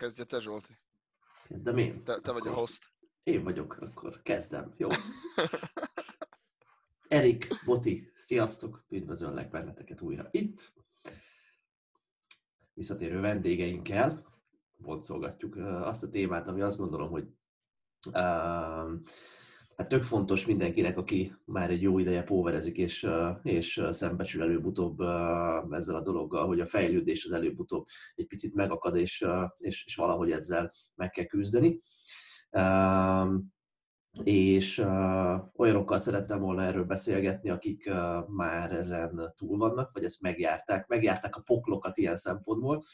Kezdje te, Zsolti. Kezdem én? Te, te vagy a host. Én vagyok, akkor kezdem. Jó. Erik, Boti, sziasztok! Üdvözöllek benneteket újra itt. Visszatérő vendégeinkkel boncolgatjuk azt a témát, ami azt gondolom, hogy hát tök fontos mindenkinek, aki már egy jó ideje póverezik, és, és szembesül előbb-utóbb ezzel a dologgal, hogy a fejlődés az előbb-utóbb egy picit megakad, és, és, és valahogy ezzel meg kell küzdeni. És olyanokkal szerettem volna erről beszélgetni, akik már ezen túl vannak, vagy ezt megjárták, megjárták a poklokat ilyen szempontból,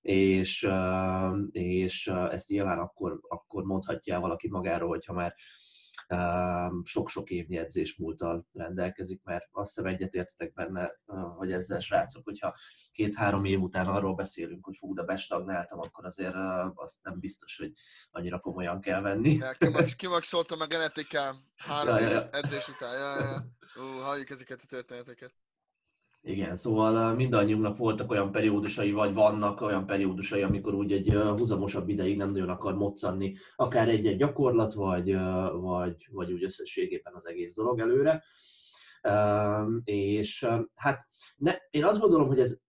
és, és ezt nyilván akkor, akkor mondhatja valaki magáról, hogyha már sok-sok évnyi edzés múltal rendelkezik, mert azt hiszem egyetértetek benne, hogy ezzel srácok, hogyha két-három év után arról beszélünk, hogy hú, de bestagnáltam, akkor azért azt nem biztos, hogy annyira komolyan kell venni. Ja, kimaxoltam a genetikám három ja, ja. edzés után. Ja, ja. Ú, halljuk ezeket a történeteket. Igen, szóval mindannyiunknak voltak olyan periódusai, vagy vannak olyan periódusai, amikor úgy egy húzamosabb ideig nem nagyon akar moccanni, akár egy-egy gyakorlat, vagy, vagy, vagy úgy összességében az egész dolog előre. És hát ne, én azt gondolom, hogy ez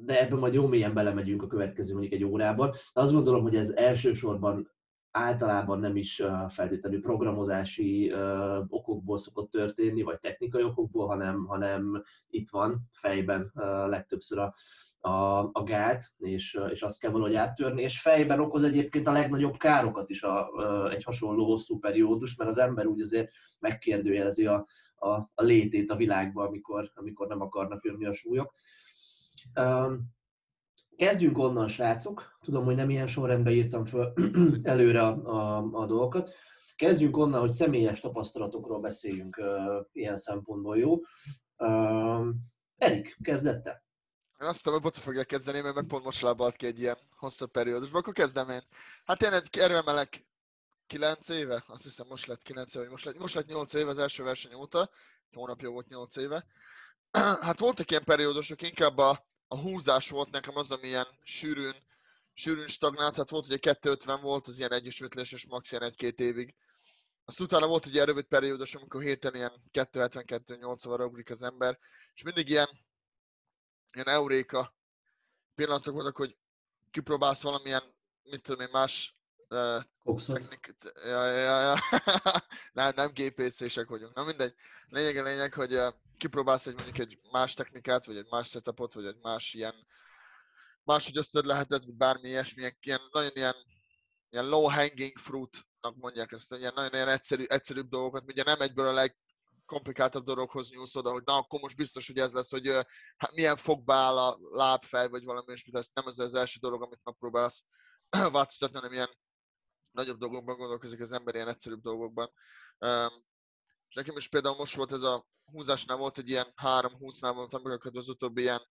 de ebben majd jó mélyen belemegyünk a következő mondjuk egy órában. De azt gondolom, hogy ez elsősorban általában nem is feltétlenül programozási okokból szokott történni, vagy technikai okokból, hanem, hanem itt van fejben legtöbbször a, a, a gát, és, és azt kell valahogy áttörni, és fejben okoz egyébként a legnagyobb károkat is a, egy hasonló hosszú periódus, mert az ember úgy azért megkérdőjelezi a, a, a létét a világban, amikor, amikor nem akarnak jönni a súlyok. Kezdjünk onnan, srácok. Tudom, hogy nem ilyen sorrendben írtam föl előre a, a, a dolgokat. Kezdjünk onnan, hogy személyes tapasztalatokról beszéljünk uh, ilyen szempontból, jó? Uh, Erik, kezdette? Én azt tudom, hogy fogja kezdeni, mert meg pont most lábalt ki egy ilyen hosszabb periódusban. Akkor kezdem én. Hát én egy erőemelek 9 éve, azt hiszem most lett 9 éve, most lett, most lett 8 éve az első verseny óta, hónapja volt 8 éve. Hát voltak ilyen periódusok, inkább a a húzás volt nekem az, ami ilyen sűrűn, sűrűn stagnált, tehát volt ugye 250 volt az ilyen egyesületléses max ilyen egy-két évig. Azt utána volt egy ilyen rövid periódus, amikor héten ilyen 272-80-ra ugrik az ember, és mindig ilyen, ilyen euréka pillanatok voltak, hogy kipróbálsz valamilyen, mit tudom én, más uh, technikát. Ja, ja, ja. nem, nem GPC-sek vagyunk. Na mindegy. Lényeg a lényeg, hogy uh, kipróbálsz egy mondjuk egy más technikát, vagy egy más setupot, vagy egy más ilyen máshogy összed lehetett, vagy bármi ilyesmi, ilyen, nagyon ilyen, ilyen low hanging fruitnak mondják ezt, ilyen nagyon ilyen egyszerű, egyszerűbb dolgokat, ugye nem egyből a legkomplikáltabb dologhoz nyúlsz oda, hogy na akkor most biztos, hogy ez lesz, hogy hát milyen fogba áll a lábfej, vagy valami és nem ez az első dolog, amit megpróbálsz változtatni, hanem ilyen nagyobb dolgokban gondolkozik az ember, ilyen egyszerűbb dolgokban. És nekem is például most volt ez a húzásnál volt egy ilyen három húsznál voltam meg az utóbbi ilyen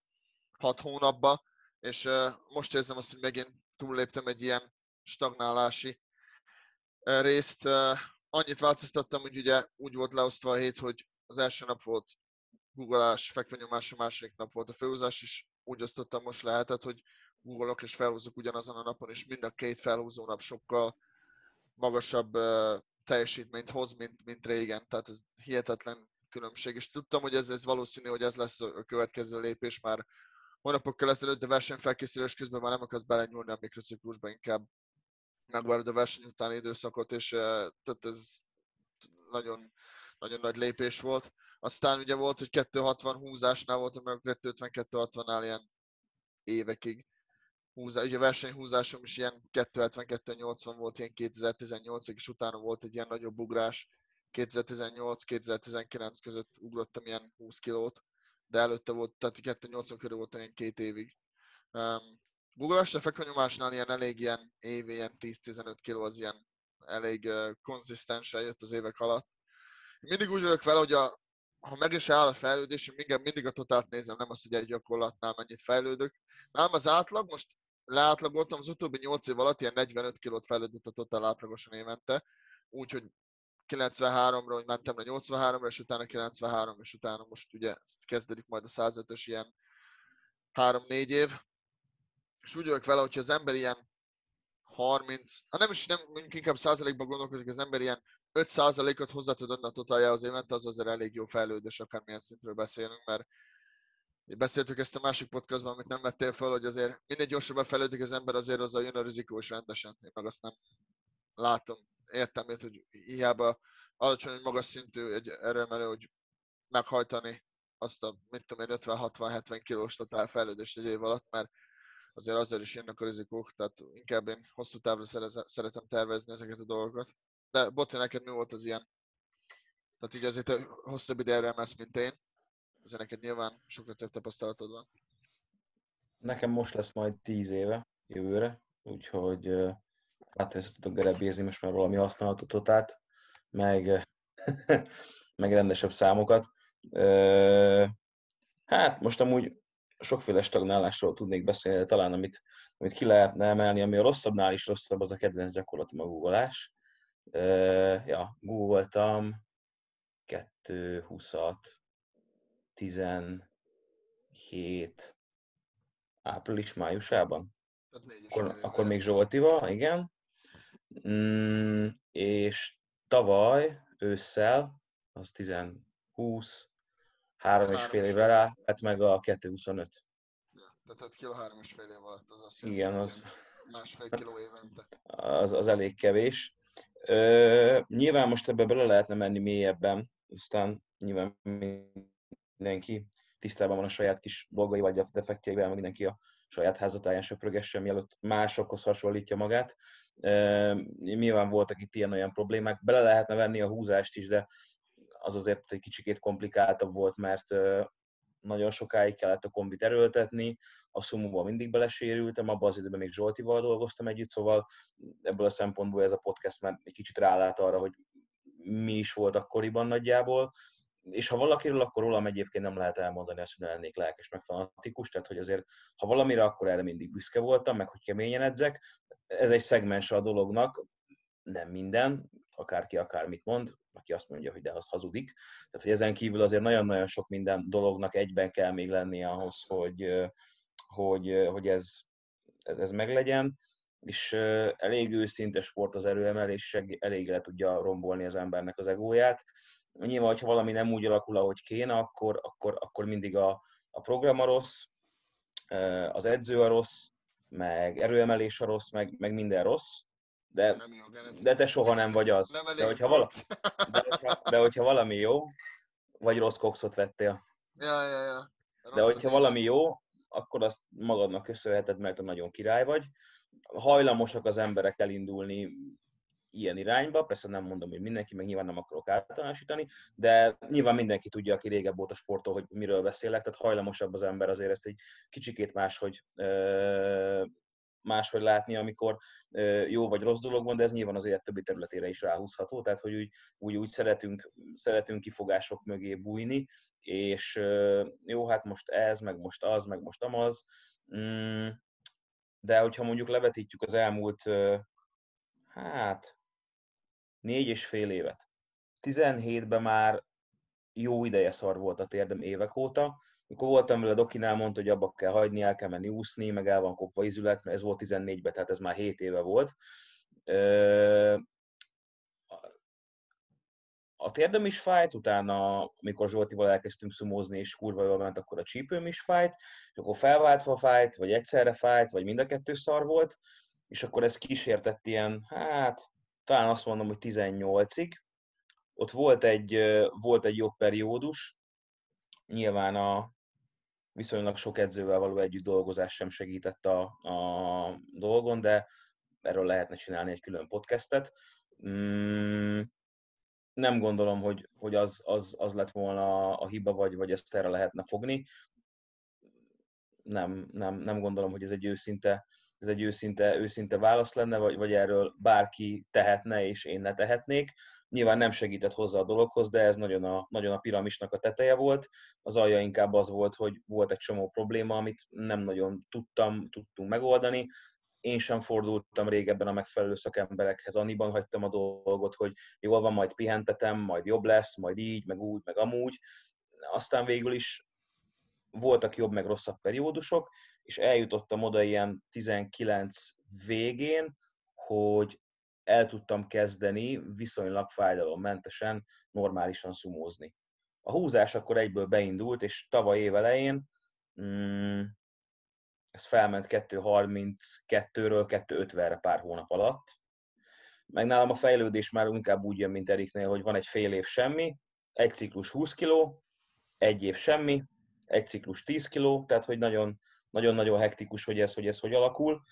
hat hónapban, és most érzem azt, hogy megint túlléptem egy ilyen stagnálási részt. Annyit változtattam, hogy ugye úgy volt leosztva a hét, hogy az első nap volt googleás, fekvenyomás, a második nap volt a főhúzás, és úgy osztottam most lehetett, hogy googolok és felhúzok ugyanazon a napon, és mind a két felhúzó nap sokkal magasabb uh, teljesítményt hoz, mint, mint régen. Tehát ez hihetetlen különbség, és tudtam, hogy ez, ez valószínű, hogy ez lesz a következő lépés már hónapokkal ezelőtt, de versenyfelkészülés közben már nem akarsz belenyúlni a mikrociklusba, inkább megvárod a verseny utáni időszakot, és eh, tehát ez nagyon, nagyon nagy lépés volt. Aztán ugye volt, hogy 260 húzásnál voltam, meg 250-260-nál ilyen évekig. Húzás, ugye a versenyhúzásom is ilyen 270-280 volt ilyen 2018-ig, és utána volt egy ilyen nagyobb ugrás, 2018-2019 között ugrottam ilyen 20 kilót, de előtte volt, tehát 280 körül volt ilyen két évig. Um, Google este fekvenyomásnál ilyen elég ilyen év, ilyen 10-15 kiló az ilyen elég uh, konzisztensen jött az évek alatt. Mindig úgy vagyok vele, hogy a, ha meg is áll a fejlődés, mindig, mindig a totált nézem, nem azt, hogy egy gyakorlatnál mennyit fejlődök. Nem az átlag, most leátlagoltam az utóbbi 8 év alatt, ilyen 45 kilót fejlődött a totál átlagosan évente, úgyhogy 93-ra, hogy mentem le 83-ra, és utána 93, és utána most ugye kezdődik majd a 105-ös ilyen 3-4 év. És úgy vagyok vele, hogyha az ember ilyen 30, ha nem is nem, inkább százalékban gondolkozik az ember, ilyen 5 százalékot hozzá tud adni a totáljához évente, az azért elég jó fejlődés, akármilyen szintről beszélünk, mert beszéltük ezt a másik podcastban, amit nem vettél fel, hogy azért minél gyorsabban fejlődik az ember, azért az a jön a rizikó is rendesen. Én meg azt nem látom értelmét, hogy hiába alacsony, magas szintű egy erőemelő, hogy meghajtani azt a, mit tudom én, 50-60-70 kilós totál fejlődést egy év alatt, mert azért azzal is jönnek a rizikók, tehát inkább én hosszú távra szeretem tervezni ezeket a dolgokat. De Botti, neked mi volt az ilyen? Tehát így azért hosszabb ideje emelsz, mint én, ezért neked nyilván sokkal több tapasztalatod van. Nekem most lesz majd 10 éve, jövőre, úgyhogy hát ezt tudok gerebézni most már valami használható totát, meg, meg rendesebb számokat. Hát most amúgy sokféle stagnálásról tudnék beszélni, de talán amit, amit ki lehetne emelni, ami a rosszabbnál is rosszabb, az a kedvenc gyakorlatom a googolás. Ja, googoltam 2, 26, 17 április, májusában. Akkor, akkor még Zsoltival, igen. Mm, és tavaly ősszel, az 10, 20, három és fél évre rá, hát meg a 225. Ja, tehát kilo három és fél év alatt az azt Igen, az... Másfél kiló évente. Az, az elég kevés. Ö, nyilván most ebbe bele lehetne menni mélyebben, aztán nyilván mindenki tisztában van a saját kis dolgai vagy a defektjeivel, mindenki a saját házatáján söprögessen, mielőtt másokhoz hasonlítja magát. Nyilván voltak itt ilyen-olyan problémák, bele lehetne venni a húzást is, de az azért egy kicsikét komplikáltabb volt, mert nagyon sokáig kellett a kombit erőltetni, a szumóban mindig belesérültem, abban az időben még Zsoltival dolgoztam együtt, szóval ebből a szempontból ez a podcast már egy kicsit rálát arra, hogy mi is volt akkoriban nagyjából, és ha valakiről, akkor rólam egyébként nem lehet elmondani azt, hogy ne lennék lelkes, meg fanatikus, tehát hogy azért, ha valamire, akkor erre mindig büszke voltam, meg hogy keményen edzek. Ez egy szegmens a dolognak, nem minden, akárki akármit mond, aki azt mondja, hogy de azt hazudik. Tehát, hogy ezen kívül azért nagyon-nagyon sok minden dolognak egyben kell még lennie ahhoz, hogy, hogy, hogy ez, ez, ez meglegyen és elég őszinte sport az erőemelés, elég le tudja rombolni az embernek az egóját. Nyilván, hogyha valami nem úgy alakul, ahogy kéne, akkor, akkor, akkor mindig a, a program a rossz, az edző a rossz, meg erőemelés a rossz, meg, meg minden rossz, de, de te soha nem vagy az. Nem de, hogyha vala, de, hogyha, de hogyha valami jó, vagy rossz kokszot vettél. Ja, ja, ja. Rossz de hogyha valami jó, akkor azt magadnak köszönheted, mert te nagyon király vagy. Hajlamosak az emberek elindulni ilyen irányba, persze nem mondom, hogy mindenki, meg nyilván nem akarok általánosítani, de nyilván mindenki tudja, aki régebb óta sportol, hogy miről beszélek, tehát hajlamosabb az ember azért ezt egy kicsikét máshogy máshogy látni, amikor jó vagy rossz dolog van, de ez nyilván az élet többi területére is ráhúzható, tehát hogy úgy, úgy, úgy szeretünk, szeretünk kifogások mögé bújni, és jó, hát most ez, meg most az, meg most amaz, mm, de hogyha mondjuk levetítjük az elmúlt, hát négy és fél évet. 17-ben már jó ideje szar volt a térdem évek óta. Mikor voltam vele, Dokinál mondta, hogy abba kell hagyni, el kell menni úszni, meg el van kopva izület, mert ez volt 14-ben, tehát ez már 7 éve volt. A térdem is fájt, utána, amikor Zsoltival elkezdtünk szumózni, és kurva jól ment, akkor a csípőm is fájt, és akkor felváltva fájt, vagy egyszerre fájt, vagy mind a kettő szar volt, és akkor ez kísértett ilyen, hát talán azt mondom, hogy 18-ig. Ott volt egy, volt egy jobb periódus, nyilván a viszonylag sok edzővel való együtt dolgozás sem segített a, a dolgon, de erről lehetne csinálni egy külön podcastet. Mm, nem gondolom, hogy, hogy az, az, az lett volna a hiba, vagy, vagy ezt erre lehetne fogni. Nem, nem, nem gondolom, hogy ez egy őszinte ez egy őszinte, őszinte válasz lenne, vagy, vagy erről bárki tehetne, és én ne tehetnék. Nyilván nem segített hozzá a dologhoz, de ez nagyon a, nagyon a piramisnak a teteje volt. Az alja inkább az volt, hogy volt egy csomó probléma, amit nem nagyon tudtam, tudtunk megoldani. Én sem fordultam régebben a megfelelő szakemberekhez, annyiban hagytam a dolgot, hogy jól van, majd pihentetem, majd jobb lesz, majd így, meg úgy, meg amúgy. Aztán végül is voltak jobb, meg rosszabb periódusok, és eljutottam oda ilyen 19 végén, hogy el tudtam kezdeni viszonylag fájdalommentesen, normálisan szumózni. A húzás akkor egyből beindult, és tavaly év elején mm, ez felment 2.32-ről 2.50-re pár hónap alatt. Meg nálam a fejlődés már inkább úgy jön, mint Eriknél, hogy van egy fél év semmi, egy ciklus 20 kg, egy év semmi, egy ciklus 10 kg, tehát hogy nagyon, nagyon-nagyon hektikus, hogy ez, hogy ez hogy alakul.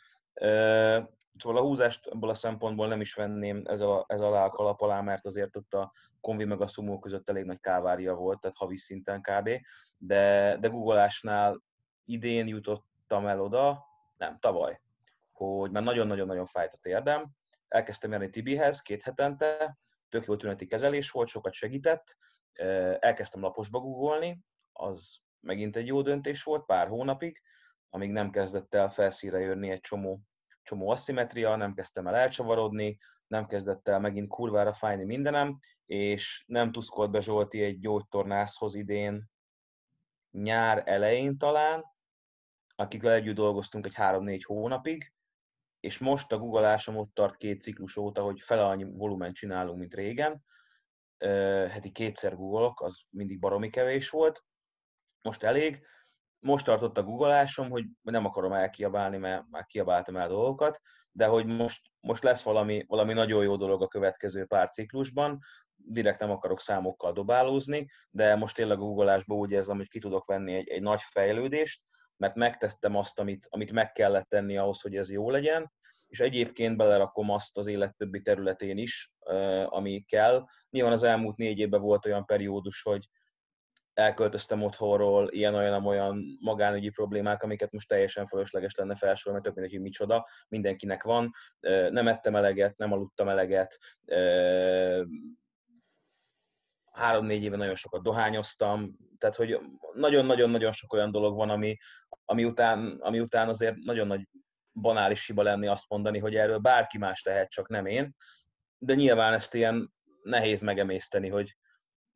Szóval a húzást ebből a szempontból nem is venném ez, a, ez alá a kalap alá, mert azért ott a konvi meg a szumó között elég nagy kávária volt, tehát havi szinten kb. De, de googolásnál idén jutottam el oda, nem, tavaly, hogy már nagyon-nagyon-nagyon fájt a térdem. Elkezdtem járni Tibihez két hetente, tök jó tüneti kezelés volt, sokat segített. Elkezdtem laposba googolni, az megint egy jó döntés volt, pár hónapig, amíg nem kezdett el felszíre jönni egy csomó csomó asszimetria, nem kezdtem el elcsavarodni, nem kezdett el megint kurvára fájni mindenem, és nem tuszkolt be Zsolti egy gyógytornászhoz idén nyár elején talán, akikkel együtt dolgoztunk egy 3-4 hónapig, és most a googleásom ott tart két ciklus óta, hogy fele annyi volumen csinálunk, mint régen. Heti kétszer googolok, az mindig baromi kevés volt. Most elég, most tartott a googleásom, hogy nem akarom elkiabálni, mert már kiabáltam el dolgokat, de hogy most, most lesz valami, valami nagyon jó dolog a következő pár ciklusban, direkt nem akarok számokkal dobálózni, de most tényleg a googleásban úgy érzem, hogy ki tudok venni egy, egy nagy fejlődést, mert megtettem azt, amit, amit meg kellett tenni ahhoz, hogy ez jó legyen, és egyébként belerakom azt az élet többi területén is, ami kell. Nyilván az elmúlt négy évben volt olyan periódus, hogy, elköltöztem otthonról, ilyen-olyan-olyan magánügyi problémák, amiket most teljesen fölösleges lenne felsorolni, mert tök mindegy, hogy micsoda, mindenkinek van. Nem ettem eleget, nem aludtam eleget, három-négy éve nagyon sokat dohányoztam, tehát hogy nagyon-nagyon-nagyon sok olyan dolog van, ami, ami, után, ami után azért nagyon nagy banális hiba lenni azt mondani, hogy erről bárki más tehet, csak nem én. De nyilván ezt ilyen nehéz megemészteni, hogy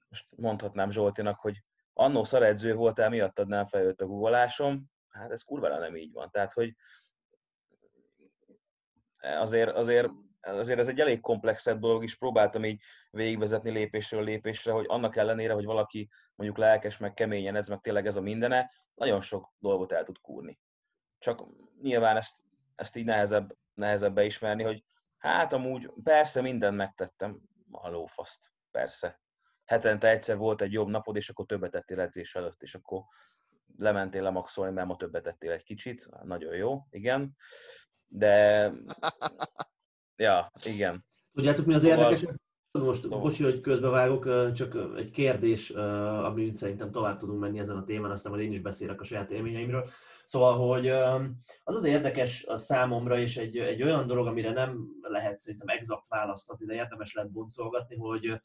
most mondhatnám Zsoltinak, hogy annó szaredző voltál, miattad nem fejlődött a guggolásom, hát ez kurvára nem így van. Tehát, hogy azért, azért, azért ez egy elég komplexebb dolog is, próbáltam így végigvezetni lépésről lépésre, hogy annak ellenére, hogy valaki mondjuk lelkes, meg keményen ez, meg tényleg ez a mindene, nagyon sok dolgot el tud kúrni. Csak nyilván ezt, ezt így nehezebb, nehezebb beismerni, hogy hát amúgy persze mindent megtettem, a lófaszt, persze hetente egyszer volt egy jobb napod, és akkor többet tettél edzés előtt, és akkor lementél lemaxolni, mert ma többet tettél egy kicsit, nagyon jó, igen. De, ja, igen. Tudjátok, mi az szóval... érdekes? Most, szóval... bocsi, hogy közbevágok, csak egy kérdés, amit szerintem tovább tudunk menni ezen a témán, aztán majd én is beszélek a saját élményeimről. Szóval, hogy az az érdekes a számomra, és egy, egy olyan dolog, amire nem lehet szerintem exakt választ adni, de érdemes lehet boncolgatni, hogy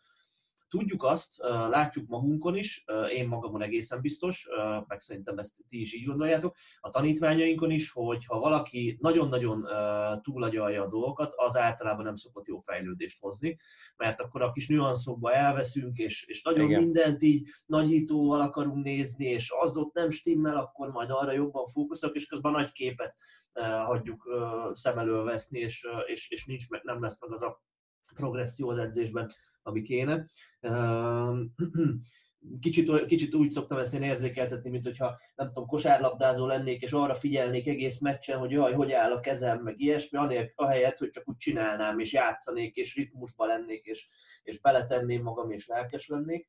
Tudjuk azt, látjuk magunkon is, én magamon egészen biztos, meg szerintem ezt ti is így gondoljátok, a tanítványainkon is, hogy ha valaki nagyon-nagyon túlagyalja a dolgokat, az általában nem szokott jó fejlődést hozni, mert akkor a kis nüanszokba elveszünk, és, és nagyon Igen. mindent így nagyítóval akarunk nézni, és az ott nem stimmel, akkor majd arra jobban fókuszok, és közben a nagy képet hagyjuk szem elől veszni, és, és, és nincs, nem lesz meg az a progresszió az edzésben, ami kéne. Kicsit, kicsit úgy szoktam ezt én érzékeltetni, mint hogyha nem tudom, kosárlabdázó lennék, és arra figyelnék egész meccsen, hogy jaj, hogy áll a kezem, meg ilyesmi, anél, ahelyett, hogy csak úgy csinálnám, és játszanék, és ritmusba lennék, és, és beletenném magam, és lelkes lennék.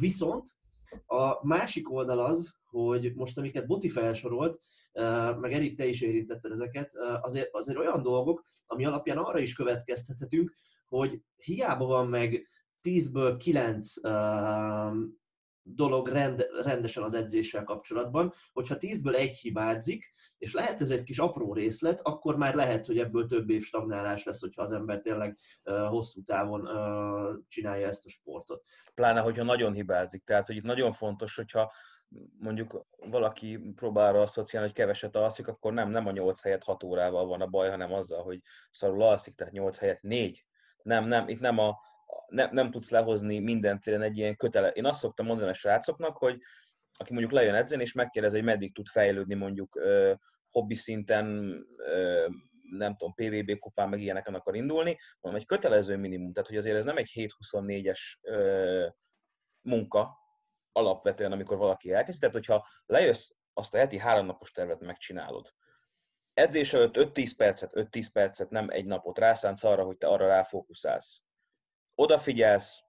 Viszont a másik oldal az, hogy most amiket Boti felsorolt, meg Erik, te is érintetted ezeket, azért, azért olyan dolgok, ami alapján arra is következtethetünk, hogy hiába van meg 10-ből 9 uh, dolog rend, rendesen az edzéssel kapcsolatban, hogyha 10-ből egy hibázik, és lehet ez egy kis apró részlet, akkor már lehet, hogy ebből több év stagnálás lesz, hogyha az ember tényleg uh, hosszú távon csinálja ezt a sportot. Pláne, hogyha nagyon hibázik. Tehát, hogy itt nagyon fontos, hogyha mondjuk valaki próbál arra asszociálni, hogy keveset alszik, akkor nem, nem a 8 helyet 6 órával van a baj, hanem azzal, hogy szarul alszik, tehát 8 helyet 4 nem, nem, itt nem a, nem, nem tudsz lehozni minden téren egy ilyen kötele. Én azt szoktam mondani a srácoknak, hogy aki mondjuk lejön edzeni, és megkérdez, hogy meddig tud fejlődni mondjuk ö, hobbi szinten, ö, nem tudom, PVB kupán, meg ilyeneken akar indulni, hanem egy kötelező minimum. Tehát, hogy azért ez nem egy 7-24-es munka alapvetően, amikor valaki elkezd. Tehát, hogyha lejössz, azt a heti háromnapos tervet megcsinálod. Edzés előtt 5-10 percet, 5-10 percet, nem egy napot rászánsz arra, hogy te arra ráfókuszálsz. Odafigyelsz,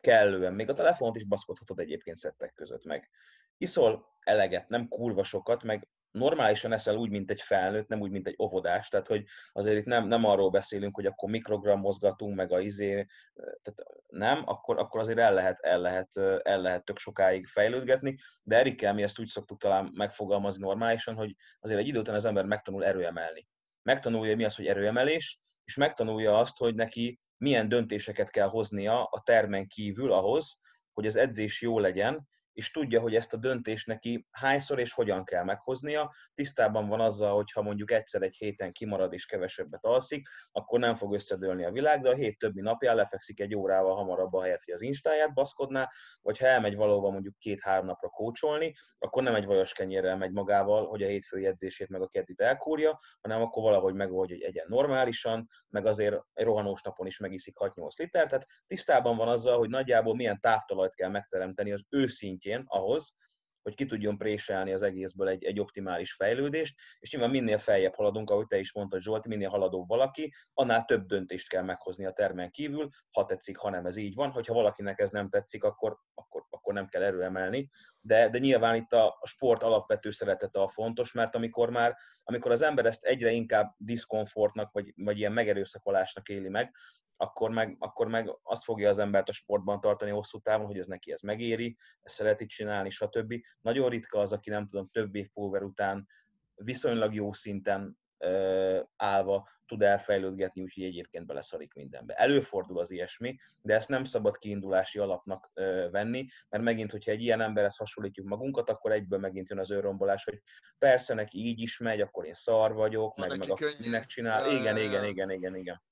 kellően, még a telefont is baszkodhatod egyébként szettek között meg. Iszol eleget, nem kurva sokat, meg normálisan eszel úgy, mint egy felnőtt, nem úgy, mint egy óvodás, tehát hogy azért itt nem, nem arról beszélünk, hogy akkor mikrogram mozgatunk, meg a izé, tehát nem, akkor, akkor azért el lehet, el, lehet, el lehet tök sokáig fejlődgetni, de Erikkel mi ezt úgy szoktuk talán megfogalmazni normálisan, hogy azért egy idő után az ember megtanul erőemelni. Megtanulja, mi az, hogy erőemelés, és megtanulja azt, hogy neki milyen döntéseket kell hoznia a termen kívül ahhoz, hogy az edzés jó legyen, és tudja, hogy ezt a döntést neki hányszor és hogyan kell meghoznia. Tisztában van azzal, hogy ha mondjuk egyszer egy héten kimarad és kevesebbet alszik, akkor nem fog összedőlni a világ, de a hét többi napján lefekszik egy órával hamarabb a helyet, hogy az instáját baszkodná, vagy ha elmegy valóban mondjuk két-három napra kócsolni, akkor nem egy vajas kenyérrel megy magával, hogy a hétfői edzését meg a keddit elkúrja, hanem akkor valahogy megoldja, hogy egyen normálisan, meg azért egy rohanós napon is megiszik 6-8 liter, tehát tisztában van azzal, hogy nagyjából milyen táptalajt kell megteremteni az őszintjén szintjén ahhoz, hogy ki tudjon préselni az egészből egy, egy optimális fejlődést, és nyilván minél feljebb haladunk, ahogy te is mondtad Zsolt, minél haladó valaki, annál több döntést kell meghozni a termen kívül, ha tetszik, ha nem ez így van, hogyha valakinek ez nem tetszik, akkor, akkor, akkor nem kell erőemelni, de, de nyilván itt a sport alapvető szeretete a fontos, mert amikor már, amikor az ember ezt egyre inkább diszkomfortnak, vagy, vagy ilyen megerőszakolásnak éli meg, akkor meg, akkor meg azt fogja az embert a sportban tartani hosszú távon, hogy ez neki ez megéri, ezt szereti csinálni, stb. Nagyon ritka az, aki nem tudom, több év pulver után viszonylag jó szinten ö, állva tud elfejlődgetni, úgyhogy egyébként beleszarik mindenbe. Előfordul az ilyesmi, de ezt nem szabad kiindulási alapnak ö, venni, mert megint, hogyha egy ilyen emberhez hasonlítjuk magunkat, akkor egyből megint jön az őrombolás, hogy persze neki így is megy, akkor én szar vagyok, meg, meg akkor minek csinál. Igen, igen, igen, igen, igen.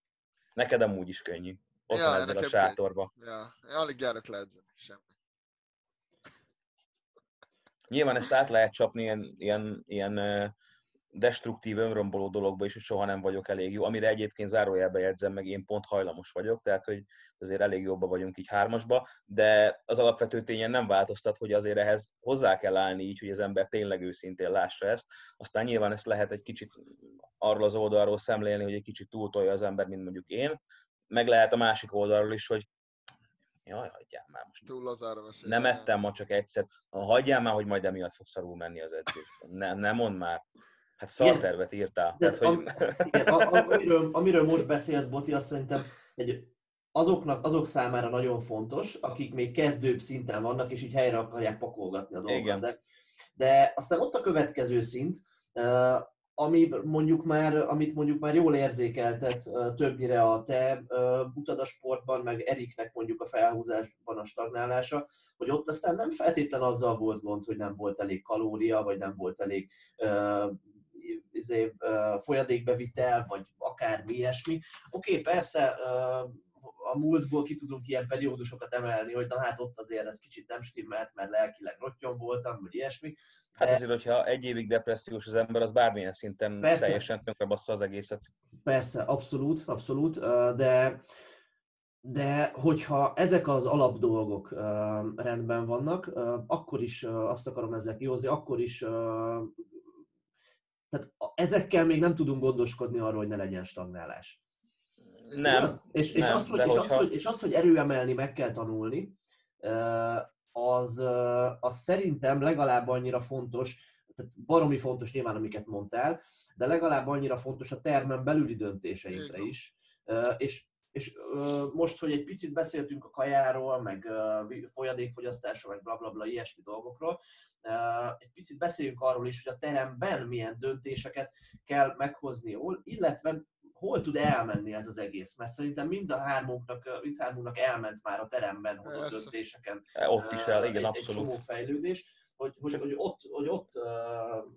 Neked amúgy is könnyű. Ott ja, van ezzel a sátorba. Ja, én alig járok leedzeni, semmi. Nyilván ezt át lehet csapni ilyen, ilyen, ilyen destruktív, önromboló dologba is, hogy soha nem vagyok elég jó, amire egyébként zárójelbe jegyzem, meg én pont hajlamos vagyok, tehát hogy azért elég jobba vagyunk így hármasba, de az alapvető tényen nem változtat, hogy azért ehhez hozzá kell állni így, hogy az ember tényleg őszintén lássa ezt. Aztán nyilván ezt lehet egy kicsit arról az oldalról szemlélni, hogy egy kicsit túltolja az ember, mint mondjuk én, meg lehet a másik oldalról is, hogy jaj, hagyjál már most. Túl lazára Nem ettem ma csak egyszer. Hagyjál már, hogy majd emiatt fog szarul menni az edzés. Ne, ne mondd már. Hát szartervet írtál. De Tehát, hogy... igen, a, amiről, amiről most beszélsz, Boti, azt szerintem egy, azoknak, azok számára nagyon fontos, akik még kezdőbb szinten vannak, és így helyre akarják pakolgatni a dolgokat. De, de aztán ott a következő szint, ami mondjuk már, amit mondjuk már jól érzékeltet többnyire a te butad a sportban, meg Eriknek mondjuk a felhúzásban a stagnálása, hogy ott aztán nem feltétlen azzal volt gond, hogy nem volt elég kalória, vagy nem volt elég izé, folyadékbevitel, vagy akármi ilyesmi. Oké, okay, persze a múltból ki tudunk ilyen periódusokat emelni, hogy na hát ott azért ez kicsit nem stimmelt, mert lelkileg rottyom voltam, vagy ilyesmi. Hát azért, hogyha egy évig depressziós az ember, az bármilyen szinten Persze. teljesen tönkrebassza az egészet. Persze, abszolút, abszolút, de de hogyha ezek az alapdolgok rendben vannak, akkor is azt akarom ezzel kihozni, akkor is ezekkel még nem tudunk gondoskodni arról, hogy ne legyen stagnálás. Nem. Az, és, és, nem, az, hogy, és, hogyha... az, hogy, és az, hogy erőemelni meg kell tanulni, az, az szerintem legalább annyira fontos, tehát baromi fontos nyilván, amiket mondtál, de legalább annyira fontos a termen belüli döntéseinkre is. És, és most, hogy egy picit beszéltünk a kajáról, meg folyadékfogyasztásról, meg blablabla, bla, bla, ilyesmi dolgokról, egy picit beszéljünk arról is, hogy a teremben milyen döntéseket kell meghozni jól, illetve hol tud elmenni ez az egész, mert szerintem mind a hármunknak, mind hármunknak elment már a teremben hozott Persze. döntéseken. E, ott is el, igen, egy, abszolút. Egy csomó fejlődés, hogy, hogy, hogy ott, hogy, ott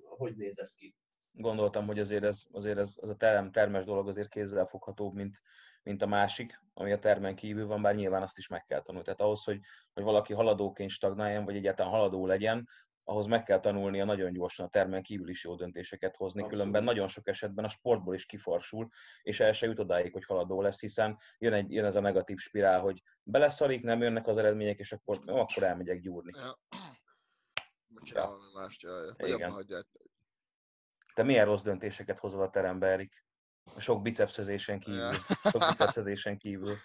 hogy néz ez ki. Gondoltam, hogy azért ez, azért ez, ez a terem, termes dolog azért kézzelfoghatóbb, mint, mint a másik, ami a termen kívül van, bár nyilván azt is meg kell tanulni. Tehát ahhoz, hogy, hogy valaki haladóként stagnáljon, vagy egyáltalán haladó legyen, ahhoz meg kell tanulnia nagyon gyorsan a termen kívül is jó döntéseket hozni, Abszolút. különben nagyon sok esetben a sportból is kifarsul, és el se jut odáig, hogy haladó lesz, hiszen jön, egy, jön ez a negatív spirál, hogy beleszarik, nem jönnek az eredmények, és akkor, jó, akkor elmegyek gyúrni. Ja. Meg csinál valami mást, jaj, jaj. Vagy Igen. abba hagyják. Te milyen rossz döntéseket hozol a terembe, Erik? A sok bicepszezésen kívül. Sok bicepszezésen kívül.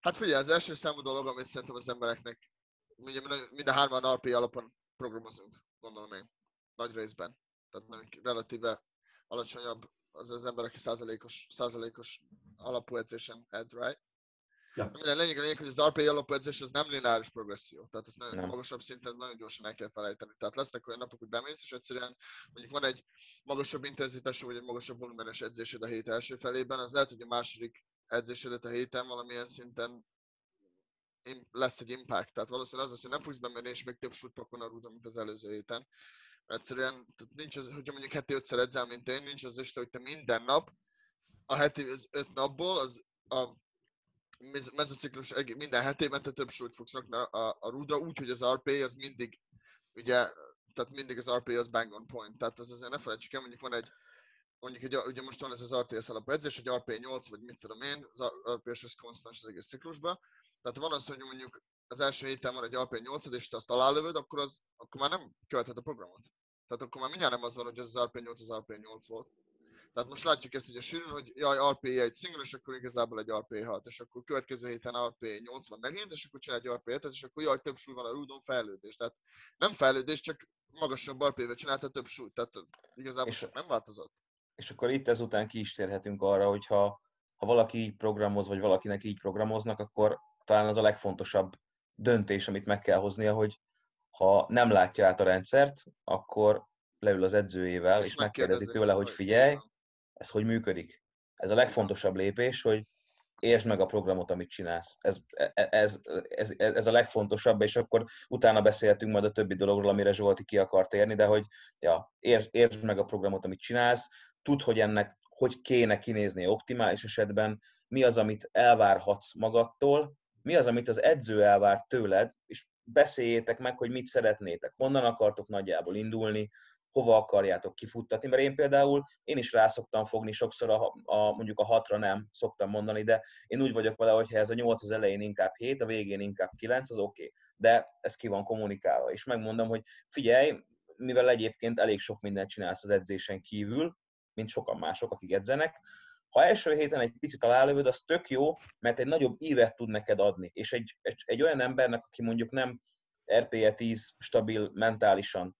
Hát figyelj, az első számú dolog, amit szerintem az embereknek, ugye mind- a hárman RP alapon programozunk, gondolom én, nagy részben. Tehát relatíve alacsonyabb az az ember, aki százalékos, százalékos alapú edzésen edz, right? Ja. Minden lényeg, lényeg, hogy az RP alapú edzés az nem lineáris progresszió. Tehát ezt nagyon Nem. magasabb szinten nagyon gyorsan el kell felejteni. Tehát lesznek olyan napok, hogy bemész, és egyszerűen mondjuk van egy magasabb intenzitású, vagy egy magasabb volumenes edzésed a hét első felében, az lehet, hogy a második edzésedet a héten valamilyen szinten lesz egy impact. Tehát valószínűleg az lesz, hogy nem fogsz bemenni, és még több shoot pakon a rúdon, mint az előző héten. Mert egyszerűen tehát nincs az, hogyha mondjuk heti ötszer edzel, mint én, nincs az este, hogy te minden nap, a heti az öt napból, az a mezociklus minden hetében te több súlyt fogsz rakni a, a, rúdra, úgy, az RP az mindig, ugye, tehát mindig az RP az bang on point. Tehát az azért ne felejtsük el, mondjuk van egy, mondjuk egy, ugye most van ez az RTS alapú edzés, hogy RP 8, vagy mit tudom én, az RPS az konstans az egész ciklusban. Tehát van az, hogy mondjuk az első héten van egy RP 8 és te azt alálövöd, akkor, az, akkor már nem követhet a programot. Tehát akkor már mindjárt nem az van, hogy az, az RP 8 az RP 8 volt. Tehát most látjuk ezt ugye sűrűn, hogy jaj, RP egy single, és akkor igazából egy RP 6, és akkor következő héten RP 8 van megint, és akkor csinál egy RP 7 és akkor jaj, több súly van a rúdon, fejlődés. Tehát nem fejlődés, csak magasabb RP-vel csinálta több súlyt, tehát igazából És- nem változott. És akkor itt ezután ki is térhetünk arra, hogy ha, ha valaki így programoz, vagy valakinek így programoznak, akkor talán az a legfontosabb döntés, amit meg kell hoznia, hogy ha nem látja át a rendszert, akkor leül az edzőjével, és, és megkérdezi tőle, hogy figyelj, ez hogy működik. Ez a legfontosabb lépés, hogy értsd meg a programot, amit csinálsz. Ez, ez, ez, ez a legfontosabb, és akkor utána beszélhetünk majd a többi dologról, amire Zsolti ki akar térni, de hogy ja, értsd, értsd meg a programot, amit csinálsz, tudd, hogy ennek hogy kéne kinézni optimális esetben, mi az, amit elvárhatsz magadtól, mi az, amit az edző elvár tőled, és beszéljétek meg, hogy mit szeretnétek, honnan akartok nagyjából indulni, hova akarjátok kifuttatni, mert én például, én is rá szoktam fogni sokszor, a, a, mondjuk a hatra nem szoktam mondani, de én úgy vagyok vele, hogy ha ez a nyolc az elején inkább 7, a végén inkább 9, az oké. Okay. De ez ki van kommunikálva, és megmondom, hogy figyelj, mivel egyébként elég sok mindent csinálsz az edzésen kívül, mint sokan mások, akik edzenek, ha első héten egy picit alálövöd, az tök jó, mert egy nagyobb ívet tud neked adni. És egy, egy, egy olyan embernek, aki mondjuk nem RPE 10 stabil mentálisan,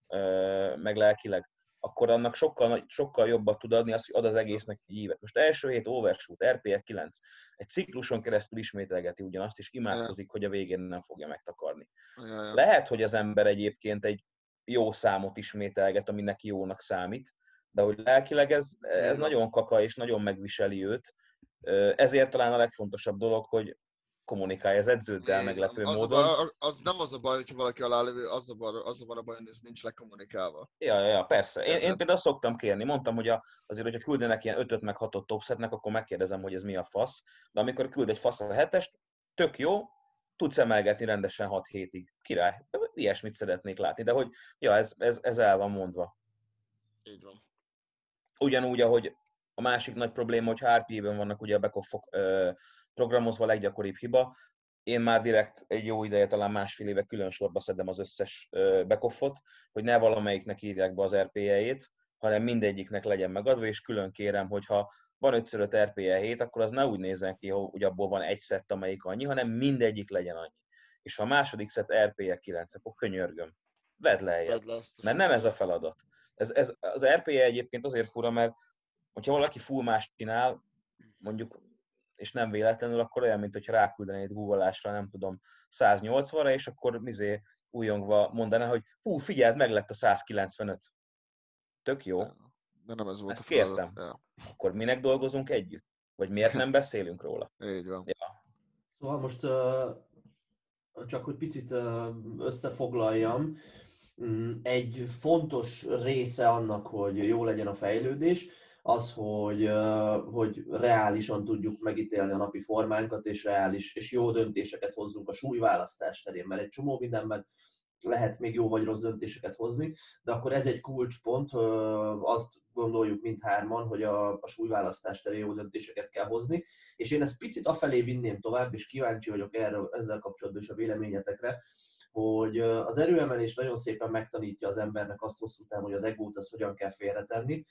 meg lelkileg, akkor annak sokkal, sokkal jobbat tud adni az, hogy ad az egésznek egy ívet. Most első hét overshoot, RPE 9, egy cikluson keresztül ismételgeti ugyanazt, és imádkozik, hogy a végén nem fogja megtakarni. Lehet, hogy az ember egyébként egy jó számot ismételget, ami neki jónak számít, de hogy lelkileg ez, ez nagyon kaka és nagyon megviseli őt. Ezért talán a legfontosabb dolog, hogy kommunikálj az edződdel meglepő az módon. A baj, az nem az a baj, hogy valaki alálövő, az a baj, az a baj, baj hogy ez nincs lekommunikálva. Ja, ja, ja persze. Én, én például szoktam kérni, mondtam, hogy a, azért, hogyha küldenek ilyen 5 meg 6 topsetnek, akkor megkérdezem, hogy ez mi a fasz. De amikor küld egy fasz a hetest, tök jó, tudsz emelgetni rendesen 6 hétig. Király. Ilyesmit szeretnék látni, de hogy ja, ez, ez, ez el van mondva. Így van. Ugyanúgy, ahogy a másik nagy probléma, hogy HRP-ben vannak ugye a backoff programozva a leggyakoribb hiba. Én már direkt egy jó ideje, talán másfél éve külön sorba szedem az összes backoffot, hogy ne valamelyiknek írják be az RPE-jét, hanem mindegyiknek legyen megadva, és külön kérem, hogy ha van 5 5 RPE 7, akkor az ne úgy nézzen ki, hogy abból van egy szett, amelyik annyi, hanem mindegyik legyen annyi. És ha a második szett RPE 9, akkor könyörgöm, vedd lejjebb. Mert nem ez a feladat. Ez, ez, az RPE egyébként azért fura, mert hogyha valaki full más csinál, mondjuk, és nem véletlenül, akkor olyan, mint hogy ráküldenéd Google-ásra, nem tudom, 180-ra, és akkor mizé újongva mondaná, hogy hú, figyeld, meg lett a 195. Tök jó. De nem ez volt Ezt a feladat. kértem. Ja. Akkor minek dolgozunk együtt? Vagy miért nem beszélünk róla? Így van. Ja. Szóval most uh, csak hogy picit uh, összefoglaljam, mm, egy fontos része annak, hogy jó legyen a fejlődés, az, hogy, hogy reálisan tudjuk megítélni a napi formánkat, és reális és jó döntéseket hozzunk a súlyválasztás terén, mert egy csomó mindenben lehet még jó vagy rossz döntéseket hozni, de akkor ez egy kulcspont, azt gondoljuk mindhárman, hogy a, a súlyválasztás terén jó döntéseket kell hozni, és én ezt picit afelé vinném tovább, és kíváncsi vagyok erről, ezzel kapcsolatban is a véleményetekre, hogy az erőemelés nagyon szépen megtanítja az embernek azt hosszú távon, hogy az egót az hogyan kell félretenni,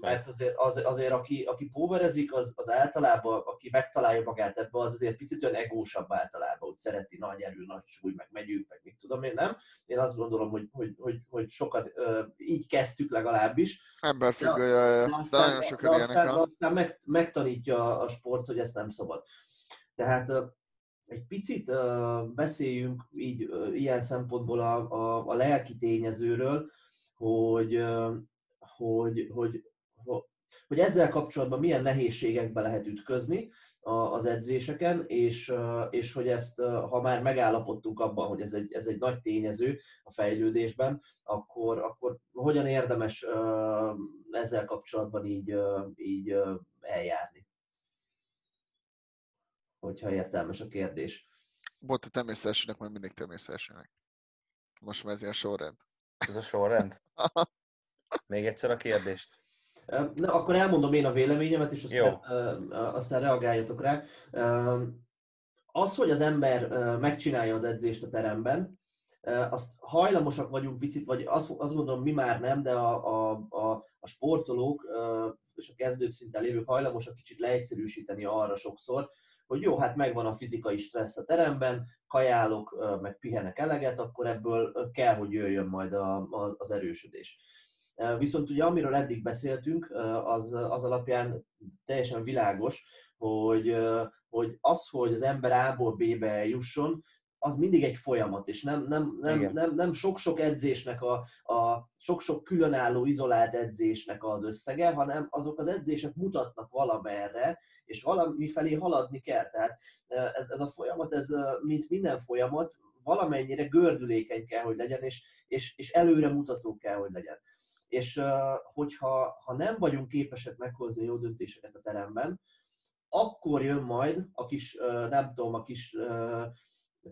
mert azért, az, azért aki, aki póverezik, az, az általában, aki megtalálja magát ebbe, az azért picit olyan egósabb általában, hogy szereti nagy erő, nagy súly, meg megyünk, meg mit tudom én, nem? Én azt gondolom, hogy, hogy, hogy, hogy sokat így kezdtük legalábbis. Emberfüggő, de, de, aztán, de nagyon sok de aztán, de aztán meg, megtanítja a sport, hogy ezt nem szabad. Tehát egy picit beszéljünk így ilyen szempontból a, a, a lelki tényezőről, hogy hogy, hogy, hogy ezzel kapcsolatban milyen nehézségekbe lehet ütközni az edzéseken, és, és hogy ezt, ha már megállapodtunk abban, hogy ez egy, ez egy nagy tényező a fejlődésben, akkor, akkor hogyan érdemes ezzel kapcsolatban így, így eljárni? Hogyha értelmes a kérdés. Volt a természetesnek, majd mindig természetesnek. Most már ez ilyen sorrend. Ez a sorrend? Még egyszer a kérdést. Na, akkor elmondom én a véleményemet, és aztán, Jó. aztán reagáljatok rá. Az, hogy az ember megcsinálja az edzést a teremben, azt hajlamosak vagyunk picit, vagy azt, azt gondolom, mi már nem, de a, a, a, a sportolók és a kezdők szinten lévők hajlamosak kicsit leegyszerűsíteni arra sokszor, hogy jó, hát megvan a fizikai stressz a teremben, kajálok, meg pihenek eleget, akkor ebből kell, hogy jöjjön majd a, az erősödés. Viszont ugye amiről eddig beszéltünk, az, az alapján teljesen világos, hogy, hogy az, hogy az ember A-ból B-be jusson, az mindig egy folyamat, és nem, nem, nem, nem, nem sok-sok edzésnek, a, a sok-sok különálló, izolált edzésnek az összege, hanem azok az edzések mutatnak valamerre, és valami felé haladni kell. Tehát ez, ez a folyamat, ez mint minden folyamat, valamennyire gördülékeny kell, hogy legyen, és, és, és előre mutató kell, hogy legyen és hogyha ha nem vagyunk képesek meghozni jó döntéseket a teremben, akkor jön majd a kis, nem tudom, a kis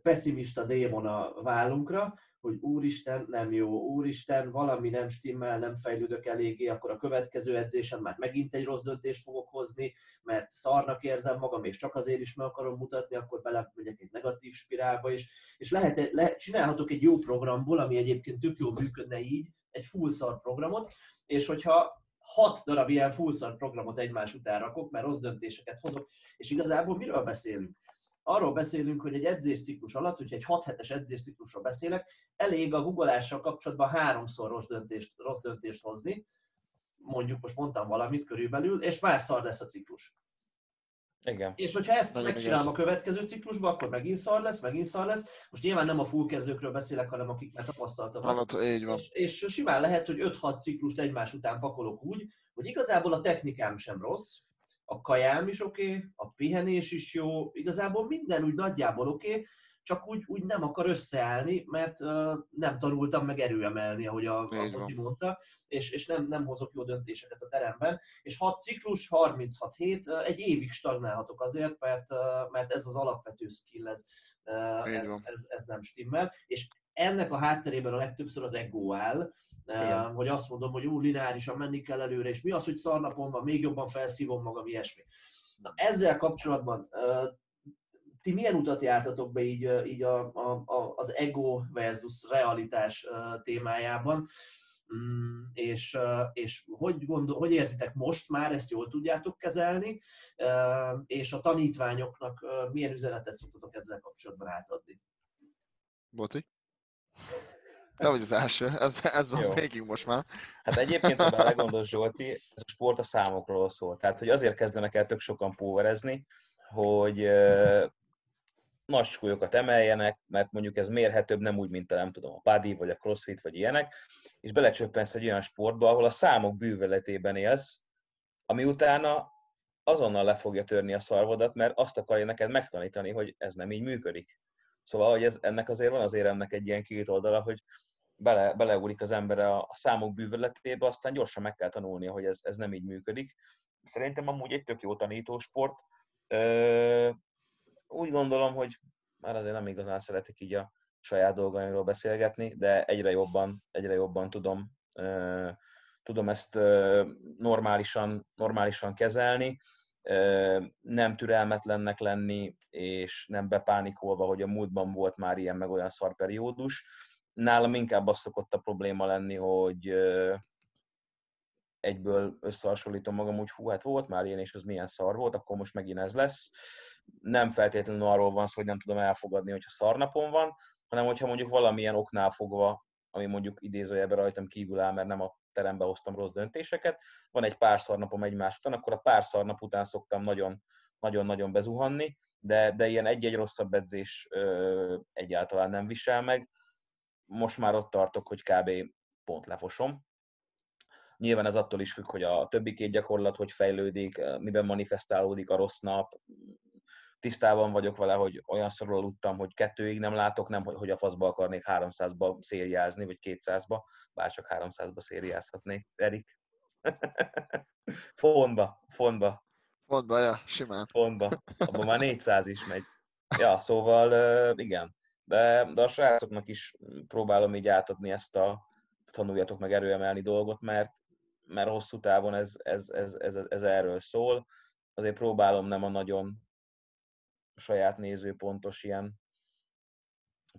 pessimista démon a vállunkra, hogy úristen, nem jó, úristen, valami nem stimmel, nem fejlődök eléggé, akkor a következő edzésen már megint egy rossz döntést fogok hozni, mert szarnak érzem magam, és csak azért is meg akarom mutatni, akkor belemegyek egy negatív spirálba is. És lehet, le, csinálhatok egy jó programból, ami egyébként tök jó működne így, egy full programot, és hogyha hat darab ilyen full szar programot egymás után rakok, mert rossz döntéseket hozok, és igazából miről beszélünk? Arról beszélünk, hogy egy edzésciklus alatt, hogyha egy 6 hetes edzésciklusról beszélek, elég a guggolással kapcsolatban háromszor rossz döntést, rossz döntést hozni, mondjuk most mondtam valamit körülbelül, és már szar lesz a ciklus. Igen. És hogyha ezt Nagyon megcsinálom igaz. a következő ciklusban, akkor megint szar lesz, megint szar lesz. Most nyilván nem a full kezdőkről beszélek, hanem akik már tapasztaltak. Hallott, így van. És, és simán lehet, hogy 5-6 ciklust egymás után pakolok úgy, hogy igazából a technikám sem rossz, a kajám is oké, okay, a pihenés is jó, igazából minden úgy nagyjából oké, okay, csak úgy, úgy nem akar összeállni, mert uh, nem tanultam meg erőemelni, ahogy a, a Moti mondta, és, és nem, nem hozok jó döntéseket a teremben. És 6 ciklus, 36 hét, uh, egy évig stagnálhatok azért, mert, uh, mert ez az alapvető skill, ez, uh, ez, ez, ez nem stimmel. És ennek a hátterében a legtöbbször az ego áll, Igen. hogy azt mondom, hogy ú, lineárisan menni kell előre, és mi az, hogy szarnapon van, még jobban felszívom magam, ilyesmi. Na, ezzel kapcsolatban ti milyen utat jártatok be így, így a, a, a, az ego versus realitás témájában, mm, és, és hogy, gondol, hogy érzitek most már, ezt jól tudjátok kezelni, és a tanítványoknak milyen üzenetet szoktatok ezzel kapcsolatban átadni? Boti? Te vagy az első, ez, ez van végig most már. Hát egyébként, ha belegondolsz Zsolti, ez a sport a számokról szól. Tehát, hogy azért kezdenek el tök sokan póverezni, hogy nagy súlyokat emeljenek, mert mondjuk ez mérhetőbb, nem úgy, mint a nem tudom, a paddy, vagy a crossfit, vagy ilyenek, és belecsöppensz egy olyan sportba, ahol a számok bűvöletében élsz, ami utána azonnal le fogja törni a szarvodat, mert azt akarja neked megtanítani, hogy ez nem így működik. Szóval, hogy ez, ennek azért van azért ennek egy ilyen két oldala, hogy bele, beleúlik az ember a, a számok bűvöletébe, aztán gyorsan meg kell tanulnia, hogy ez, ez nem így működik. Szerintem amúgy egy tök jó tanítósport. Úgy gondolom, hogy már azért nem igazán szeretek így a saját dolgaimról beszélgetni, de egyre jobban, egyre jobban tudom, tudom ezt normálisan, normálisan kezelni, nem türelmetlennek lenni, és nem bepánikolva, hogy a múltban volt már ilyen meg olyan szarperiódus. Nálam inkább az szokott a probléma lenni, hogy egyből összehasonlítom magam, úgy hú, hát volt már ilyen, és ez milyen szar volt, akkor most megint ez lesz. Nem feltétlenül arról van szó, hogy nem tudom elfogadni, hogyha szarnapon van, hanem hogyha mondjuk valamilyen oknál fogva, ami mondjuk idézőjelben rajtam kívül áll, mert nem a terembe hoztam rossz döntéseket, van egy pár szarnapom egymás után, akkor a pár szarnap után szoktam nagyon, nagyon-nagyon bezuhanni, de, de ilyen egy-egy rosszabb edzés ö, egyáltalán nem visel meg. Most már ott tartok, hogy kb. pont lefosom. Nyilván ez attól is függ, hogy a többi két gyakorlat hogy fejlődik, miben manifestálódik a rossz nap, tisztában vagyok vele, hogy olyan szorul aludtam, hogy kettőig nem látok, nem, hogy a faszba akarnék 300-ba szériázni, vagy 200-ba, bár csak 300-ba szériázhatnék. Erik? Fontba, fontba. Fontba, ja, simán. Fontba. Abban már 400 is megy. Ja, szóval igen. De, de a srácoknak is próbálom így átadni ezt a tanuljatok meg erőemelni dolgot, mert, mert hosszú távon ez, ez, ez, ez, ez erről szól. Azért próbálom nem a nagyon saját nézőpontos ilyen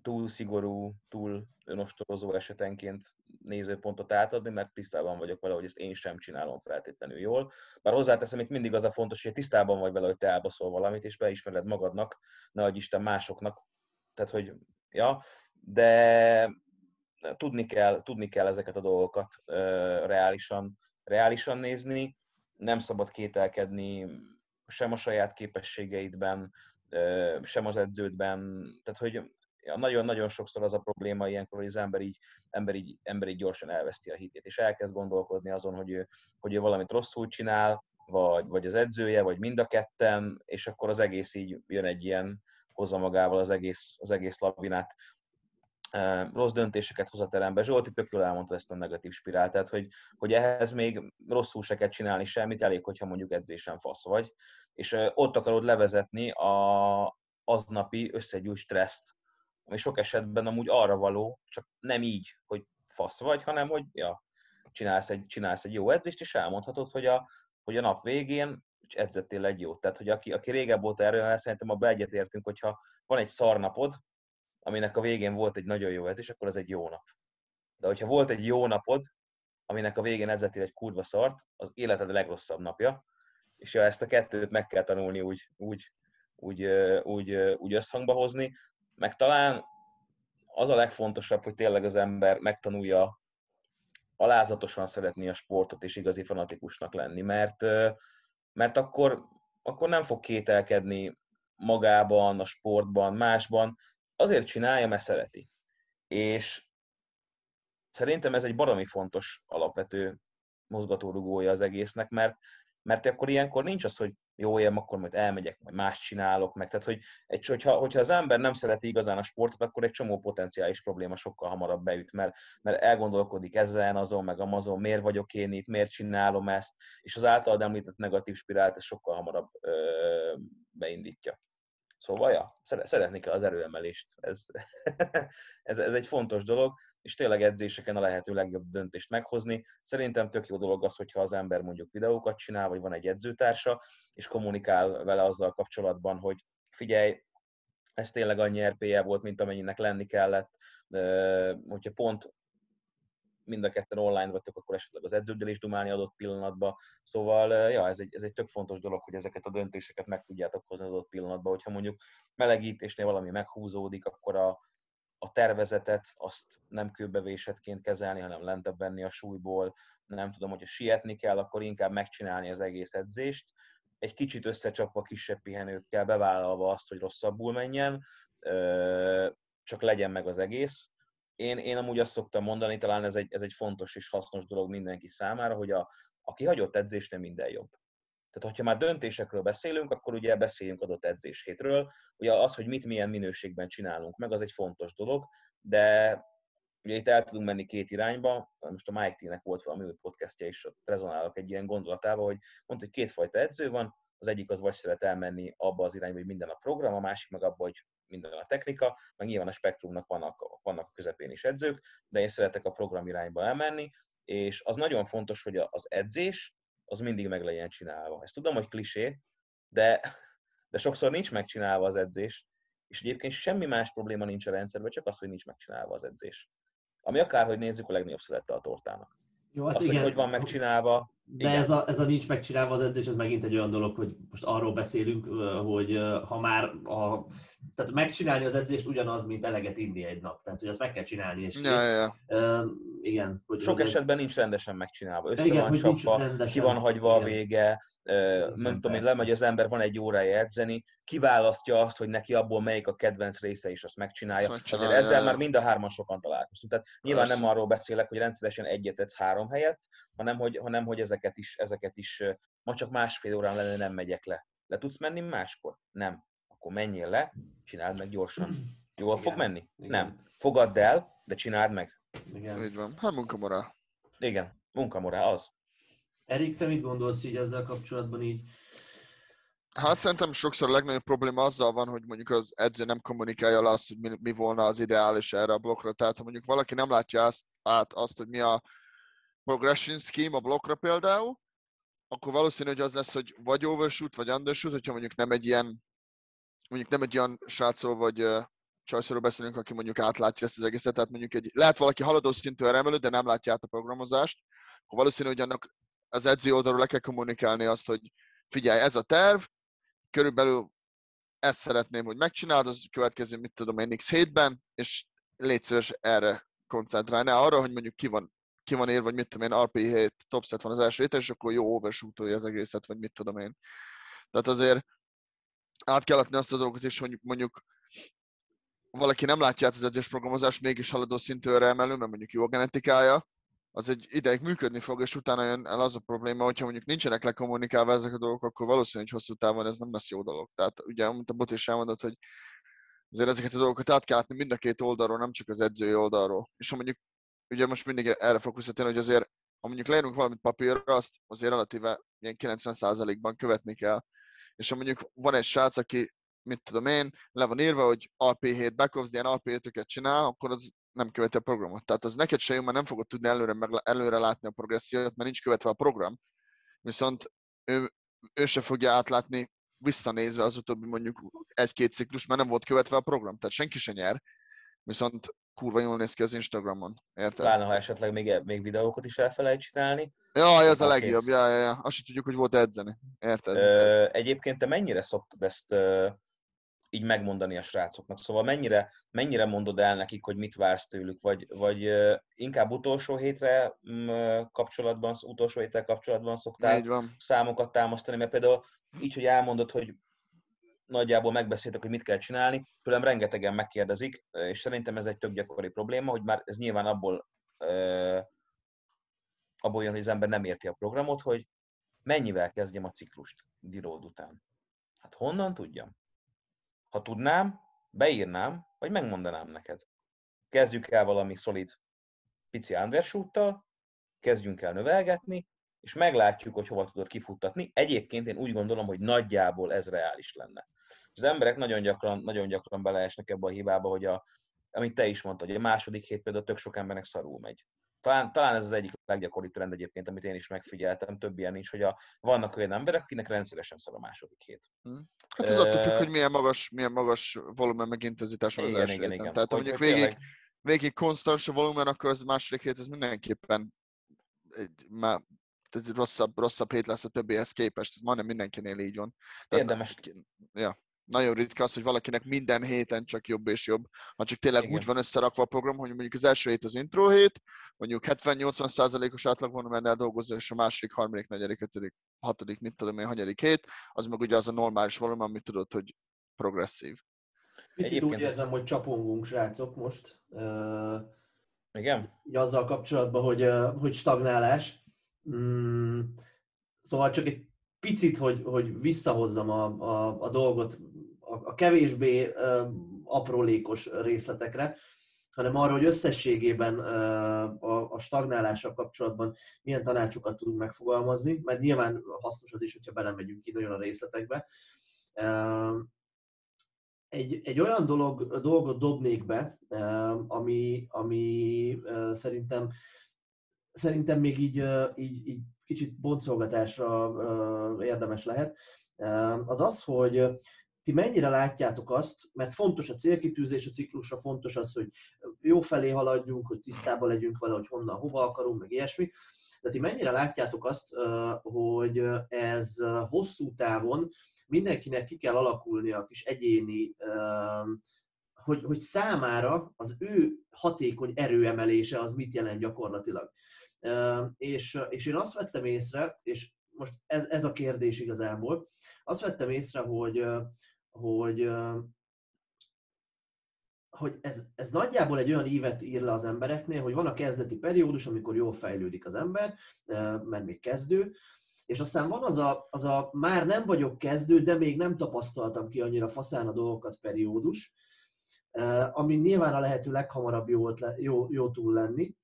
túl szigorú, túl önostorozó esetenként nézőpontot átadni, mert tisztában vagyok vele, hogy ezt én sem csinálom feltétlenül jól. Bár hozzáteszem, itt mindig az a fontos, hogy tisztában vagy vele, hogy te elbaszol valamit, és beismered magadnak, ne Isten másoknak. Tehát, hogy, ja, de tudni kell, tudni kell ezeket a dolgokat uh, reálisan, reálisan nézni, nem szabad kételkedni sem a saját képességeidben, sem az edződben, tehát hogy nagyon-nagyon sokszor az a probléma ilyenkor, hogy az ember így, ember így, ember így gyorsan elveszti a hitét, és elkezd gondolkodni azon, hogy ő, hogy ő valamit rosszul csinál, vagy, vagy az edzője, vagy mind a ketten, és akkor az egész így jön egy ilyen, hozza magával az egész, az egész lavinát rossz döntéseket hoz a terembe. Zsolti tök jól elmondta ezt a negatív spirált, tehát hogy, hogy ehhez még rosszul se kell csinálni semmit, elég, hogyha mondjuk edzésen fasz vagy, és ott akarod levezetni a aznapi összegyűjt stresszt, ami sok esetben amúgy arra való, csak nem így, hogy fasz vagy, hanem hogy ja, csinálsz egy, csinálsz egy jó edzést, és elmondhatod, hogy a, hogy a nap végén edzettél egy jót. Tehát, hogy aki, aki régebb volt erről, szerintem abban egyetértünk, hogyha van egy szarnapod, aminek a végén volt egy nagyon jó edzés, akkor az egy jó nap. De hogyha volt egy jó napod, aminek a végén edzettél egy kurva szart, az életed a legrosszabb napja, és ja, ezt a kettőt meg kell tanulni úgy, úgy, úgy, úgy, úgy összhangba hozni, meg talán az a legfontosabb, hogy tényleg az ember megtanulja alázatosan szeretni a sportot és igazi fanatikusnak lenni, mert, mert akkor, akkor nem fog kételkedni magában, a sportban, másban, azért csinálja, mert szereti. És szerintem ez egy baromi fontos alapvető mozgatórugója az egésznek, mert, mert akkor ilyenkor nincs az, hogy jó, én akkor majd elmegyek, majd más csinálok meg. Tehát, hogy egy, hogyha, hogyha az ember nem szereti igazán a sportot, akkor egy csomó potenciális probléma sokkal hamarabb beüt, mert, mert elgondolkodik ezen, azon, meg amazon, miért vagyok én itt, miért csinálom ezt, és az általad említett negatív spirált ez sokkal hamarabb ö, beindítja. Szóval, ja, szeretni kell az erőemelést. Ez, ez, ez egy fontos dolog, és tényleg edzéseken a lehető legjobb döntést meghozni. Szerintem tök jó dolog az, hogyha az ember mondjuk videókat csinál, vagy van egy edzőtársa, és kommunikál vele azzal kapcsolatban, hogy figyelj, ez tényleg annyi RPE volt, mint amennyinek lenni kellett, hogyha pont mind a ketten online vagytok, akkor esetleg az edződdel is dumálni adott pillanatban. Szóval, ja, ez egy, ez egy tök fontos dolog, hogy ezeket a döntéseket meg tudjátok hozni adott pillanatban. Hogyha mondjuk melegítésnél valami meghúzódik, akkor a, a tervezetet azt nem kőbevésetként kezelni, hanem lentebb venni a súlyból. Nem tudom, hogyha sietni kell, akkor inkább megcsinálni az egész edzést. Egy kicsit összecsapva kisebb pihenőkkel, bevállalva azt, hogy rosszabbul menjen, csak legyen meg az egész én, én amúgy azt szoktam mondani, talán ez egy, ez egy fontos és hasznos dolog mindenki számára, hogy a, a kihagyott edzés nem minden jobb. Tehát, hogyha már döntésekről beszélünk, akkor ugye beszéljünk adott edzéshétről. Ugye az, hogy mit milyen minőségben csinálunk meg, az egy fontos dolog, de ugye itt el tudunk menni két irányba. Most a Mike T-nek volt valami új podcastja, és ott rezonálok egy ilyen gondolatával, hogy mondta, hogy kétfajta edző van, az egyik az vagy szeret elmenni abba az irányba, hogy minden a program, a másik meg abba, hogy minden a technika, meg nyilván a spektrumnak vannak, vannak a közepén is edzők, de én szeretek a program irányba elmenni, és az nagyon fontos, hogy az edzés az mindig meg legyen csinálva. Ezt tudom, hogy klisé, de, de sokszor nincs megcsinálva az edzés, és egyébként semmi más probléma nincs a rendszerben, csak az, hogy nincs megcsinálva az edzés. Ami akárhogy nézzük, a legnagyobb szelette a tortának. Jó, hát az, igen. hogy hogy van megcsinálva. De igen. ez a, ez a nincs megcsinálva az edzés, ez megint egy olyan dolog, hogy most arról beszélünk, hogy ha már a, tehát megcsinálni az edzést ugyanaz, mint eleget inni egy nap. Tehát, hogy azt meg kell csinálni, és. Ja, ja. Igen. Hogy Sok esetben ez... nincs rendesen megcsinálva. Össze igen, van csapva, ki van hagyva igen. a vége, nem tudom én, lemegy az ember, van egy órája edzeni, kiválasztja azt, hogy neki abból melyik a kedvenc része, és azt megcsinálja. Azt Azért ezzel már mind a hárman sokan találkoztunk. Tehát nyilván Persze. nem arról beszélek, hogy rendszeresen egyet edz három helyet, hanem hogy, hanem hogy ezeket is, ezeket is ma csak másfél órán lenne, nem megyek le. Le tudsz menni máskor? Nem. Akkor menjél le, csináld meg gyorsan. Jól Igen. fog menni? Igen. Nem. Fogadd el, de csináld meg. Igen. Így van. Hát munkamorál. Igen, munkamorál az. Erik, te mit gondolsz így ezzel kapcsolatban így? Hát szerintem sokszor a legnagyobb probléma azzal van, hogy mondjuk az edző nem kommunikálja le azt, hogy mi, mi volna az ideális erre a blokkra. Tehát ha mondjuk valaki nem látja azt, át azt, hogy mi a progression scheme a blokkra például, akkor valószínű, hogy az lesz, hogy vagy overshoot, vagy undershoot, hogyha mondjuk nem egy ilyen, mondjuk nem egy olyan srácról, vagy csajszorról beszélünk, aki mondjuk átlátja ezt az egészet, tehát mondjuk egy, lehet valaki haladó szintű emelő, de nem látja át a programozást, akkor valószínű, hogy annak az edző oldalról le kell kommunikálni azt, hogy figyelj, ez a terv, körülbelül ezt szeretném, hogy megcsináld, az következő, mit tudom én, x hétben, és légy szíves erre koncentrálni, arra, hogy mondjuk ki van, ki van ér, vagy mit tudom én, RP7 topset van az első héten, és akkor jó overshootolja az egészet, vagy mit tudom én. Tehát azért át kell adni azt a dolgot is, hogy mondjuk valaki nem látja át az edzésprogramozást, mégis haladó szintűre emelő, mert mondjuk jó a genetikája, az egy ideig működni fog, és utána jön el az a probléma, hogyha mondjuk nincsenek lekommunikálva ezek a dolgok, akkor valószínű, hogy hosszú távon ez nem lesz jó dolog. Tehát ugye, amit a bot is elmondott, hogy azért ezeket a dolgokat át kell látni mind a két oldalról, nem csak az edzői oldalról. És ha mondjuk, ugye most mindig erre fog visszatérni, hogy azért, ha mondjuk leírunk valamit papírra, azt azért relatíve ilyen 90%-ban követni kell. És ha mondjuk van egy srác, aki mit tudom én, le van írva, hogy RP7 backoffs, ilyen RP7-öket csinál, akkor az nem követi a programot. Tehát az neked se jó, mert nem fogod tudni előre, meg, előre látni a progressziót, mert nincs követve a program. Viszont ő, ő se fogja átlátni visszanézve az utóbbi mondjuk egy-két ciklus, mert nem volt követve a program. Tehát senki se nyer. Viszont kurva jól néz ki az Instagramon. Érted? Pláne, ha esetleg még, még videókat is elfelejt csinálni. Ja, ez a legjobb. Ja, ja, ja. Azt tudjuk, hogy volt edzeni. Érted? Ö, egyébként te mennyire szoktad ezt így megmondani a srácoknak. Szóval mennyire, mennyire mondod el nekik, hogy mit vársz tőlük, vagy, vagy inkább utolsó hétre mm, kapcsolatban, utolsó héttel kapcsolatban szoktál számokat támasztani, mert például így, hogy elmondod, hogy nagyjából megbeszéltek, hogy mit kell csinálni, tőlem rengetegen megkérdezik, és szerintem ez egy tök gyakori probléma, hogy már ez nyilván abból, abból jön, hogy az ember nem érti a programot, hogy mennyivel kezdjem a ciklust diród után. Hát honnan tudjam? Ha tudnám, beírnám, vagy megmondanám neked. Kezdjük el valami szolid pici undershoot kezdjünk el növelgetni, és meglátjuk, hogy hova tudod kifuttatni. Egyébként én úgy gondolom, hogy nagyjából ez reális lenne. Az emberek nagyon gyakran, nagyon gyakran beleesnek ebbe a hibába, hogy a, amit te is mondtad, hogy a második hét például tök sok embernek szarul megy. Talán, talán ez az egyik leggyakoribb trend egyébként, amit én is megfigyeltem, több ilyen is, hogy a, vannak olyan emberek, akinek rendszeresen szar a második hét. Hmm. Hát ez uh, attól függ, hogy milyen magas, milyen magas volumen meg intenzitás van az igen, első igen, héten. Igen. Tehát hogy, mondjuk végig, tényleg... végig konstans a volumen, akkor az második hét ez mindenképpen egy, már tehát rosszabb, rosszabb hét lesz a többihez képest, ez majdnem mindenkinél így van. Tehát Érdemes. Ja nagyon ritka az, hogy valakinek minden héten csak jobb és jobb, ha csak tényleg Igen. úgy van összerakva a program, hogy mondjuk az első hét az intro hét, mondjuk 70-80%-os átlag van, menne dolgozni, és a második, harmadik, negyedik, ötödik, hatodik, mit tudom én, hanyadik hét, az meg ugye az a normális volumen, amit tudod, hogy progresszív. Picit Egyébként úgy érzem, hogy csapongunk, srácok, most. Uh, Igen? Azzal kapcsolatban, hogy, uh, hogy stagnálás. Mm, szóval csak egy picit, hogy, hogy visszahozzam a, a, a dolgot a, a kevésbé uh, aprólékos részletekre, hanem arra, hogy összességében a, a stagnálással kapcsolatban milyen tanácsokat tudunk megfogalmazni, mert nyilván hasznos az is, hogyha belemegyünk ki nagyon a részletekbe. Egy, egy olyan dolog, dolgot dobnék be, ami, ami szerintem, szerintem még így, így, így kicsit boncolgatásra érdemes lehet, az az, hogy ti mennyire látjátok azt, mert fontos a célkitűzés a ciklusra, fontos az, hogy jó felé haladjunk, hogy tisztában legyünk vele, hogy honnan, hova akarunk, meg ilyesmi, de ti mennyire látjátok azt, hogy ez hosszú távon mindenkinek ki kell alakulni a kis egyéni, hogy, hogy számára az ő hatékony erőemelése az mit jelent gyakorlatilag. És, és én azt vettem észre, és most ez, ez a kérdés igazából, azt vettem észre, hogy, hogy, hogy ez, ez nagyjából egy olyan ívet ír le az embereknél, hogy van a kezdeti periódus, amikor jól fejlődik az ember, mert még kezdő, és aztán van az a, az a már nem vagyok kezdő, de még nem tapasztaltam ki annyira faszán a dolgokat periódus, ami nyilván a lehető leghamarabb jó, jó, jó túl lenni,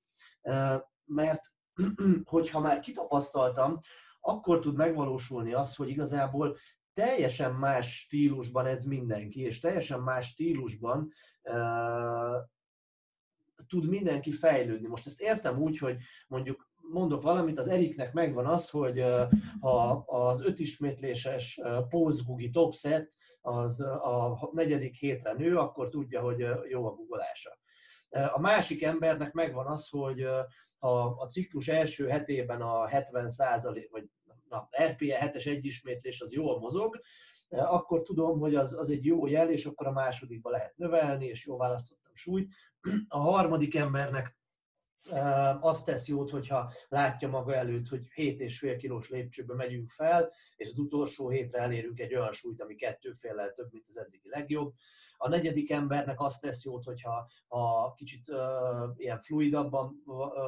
mert hogyha már kitapasztaltam, akkor tud megvalósulni az, hogy igazából teljesen más stílusban ez mindenki, és teljesen más stílusban uh, tud mindenki fejlődni. Most ezt értem úgy, hogy mondjuk mondok valamit, az Eriknek megvan az, hogy ha az ötismétléses pózgugi topset az a negyedik hétre nő, akkor tudja, hogy jó a guggolása. A másik embernek megvan az, hogy ha a ciklus első hetében a 70 vagy na, RPE 7-es egyismétlés az jól mozog, akkor tudom, hogy az, az egy jó jel, és akkor a másodikba lehet növelni, és jól választottam súlyt. A harmadik embernek azt tesz jót, hogyha látja maga előtt, hogy 7,5 kilós lépcsőbe megyünk fel, és az utolsó hétre elérünk egy olyan súlyt, ami kettő féllel több, mint az eddigi legjobb. A negyedik embernek azt tesz jót, hogyha a kicsit uh, ilyen fluidabban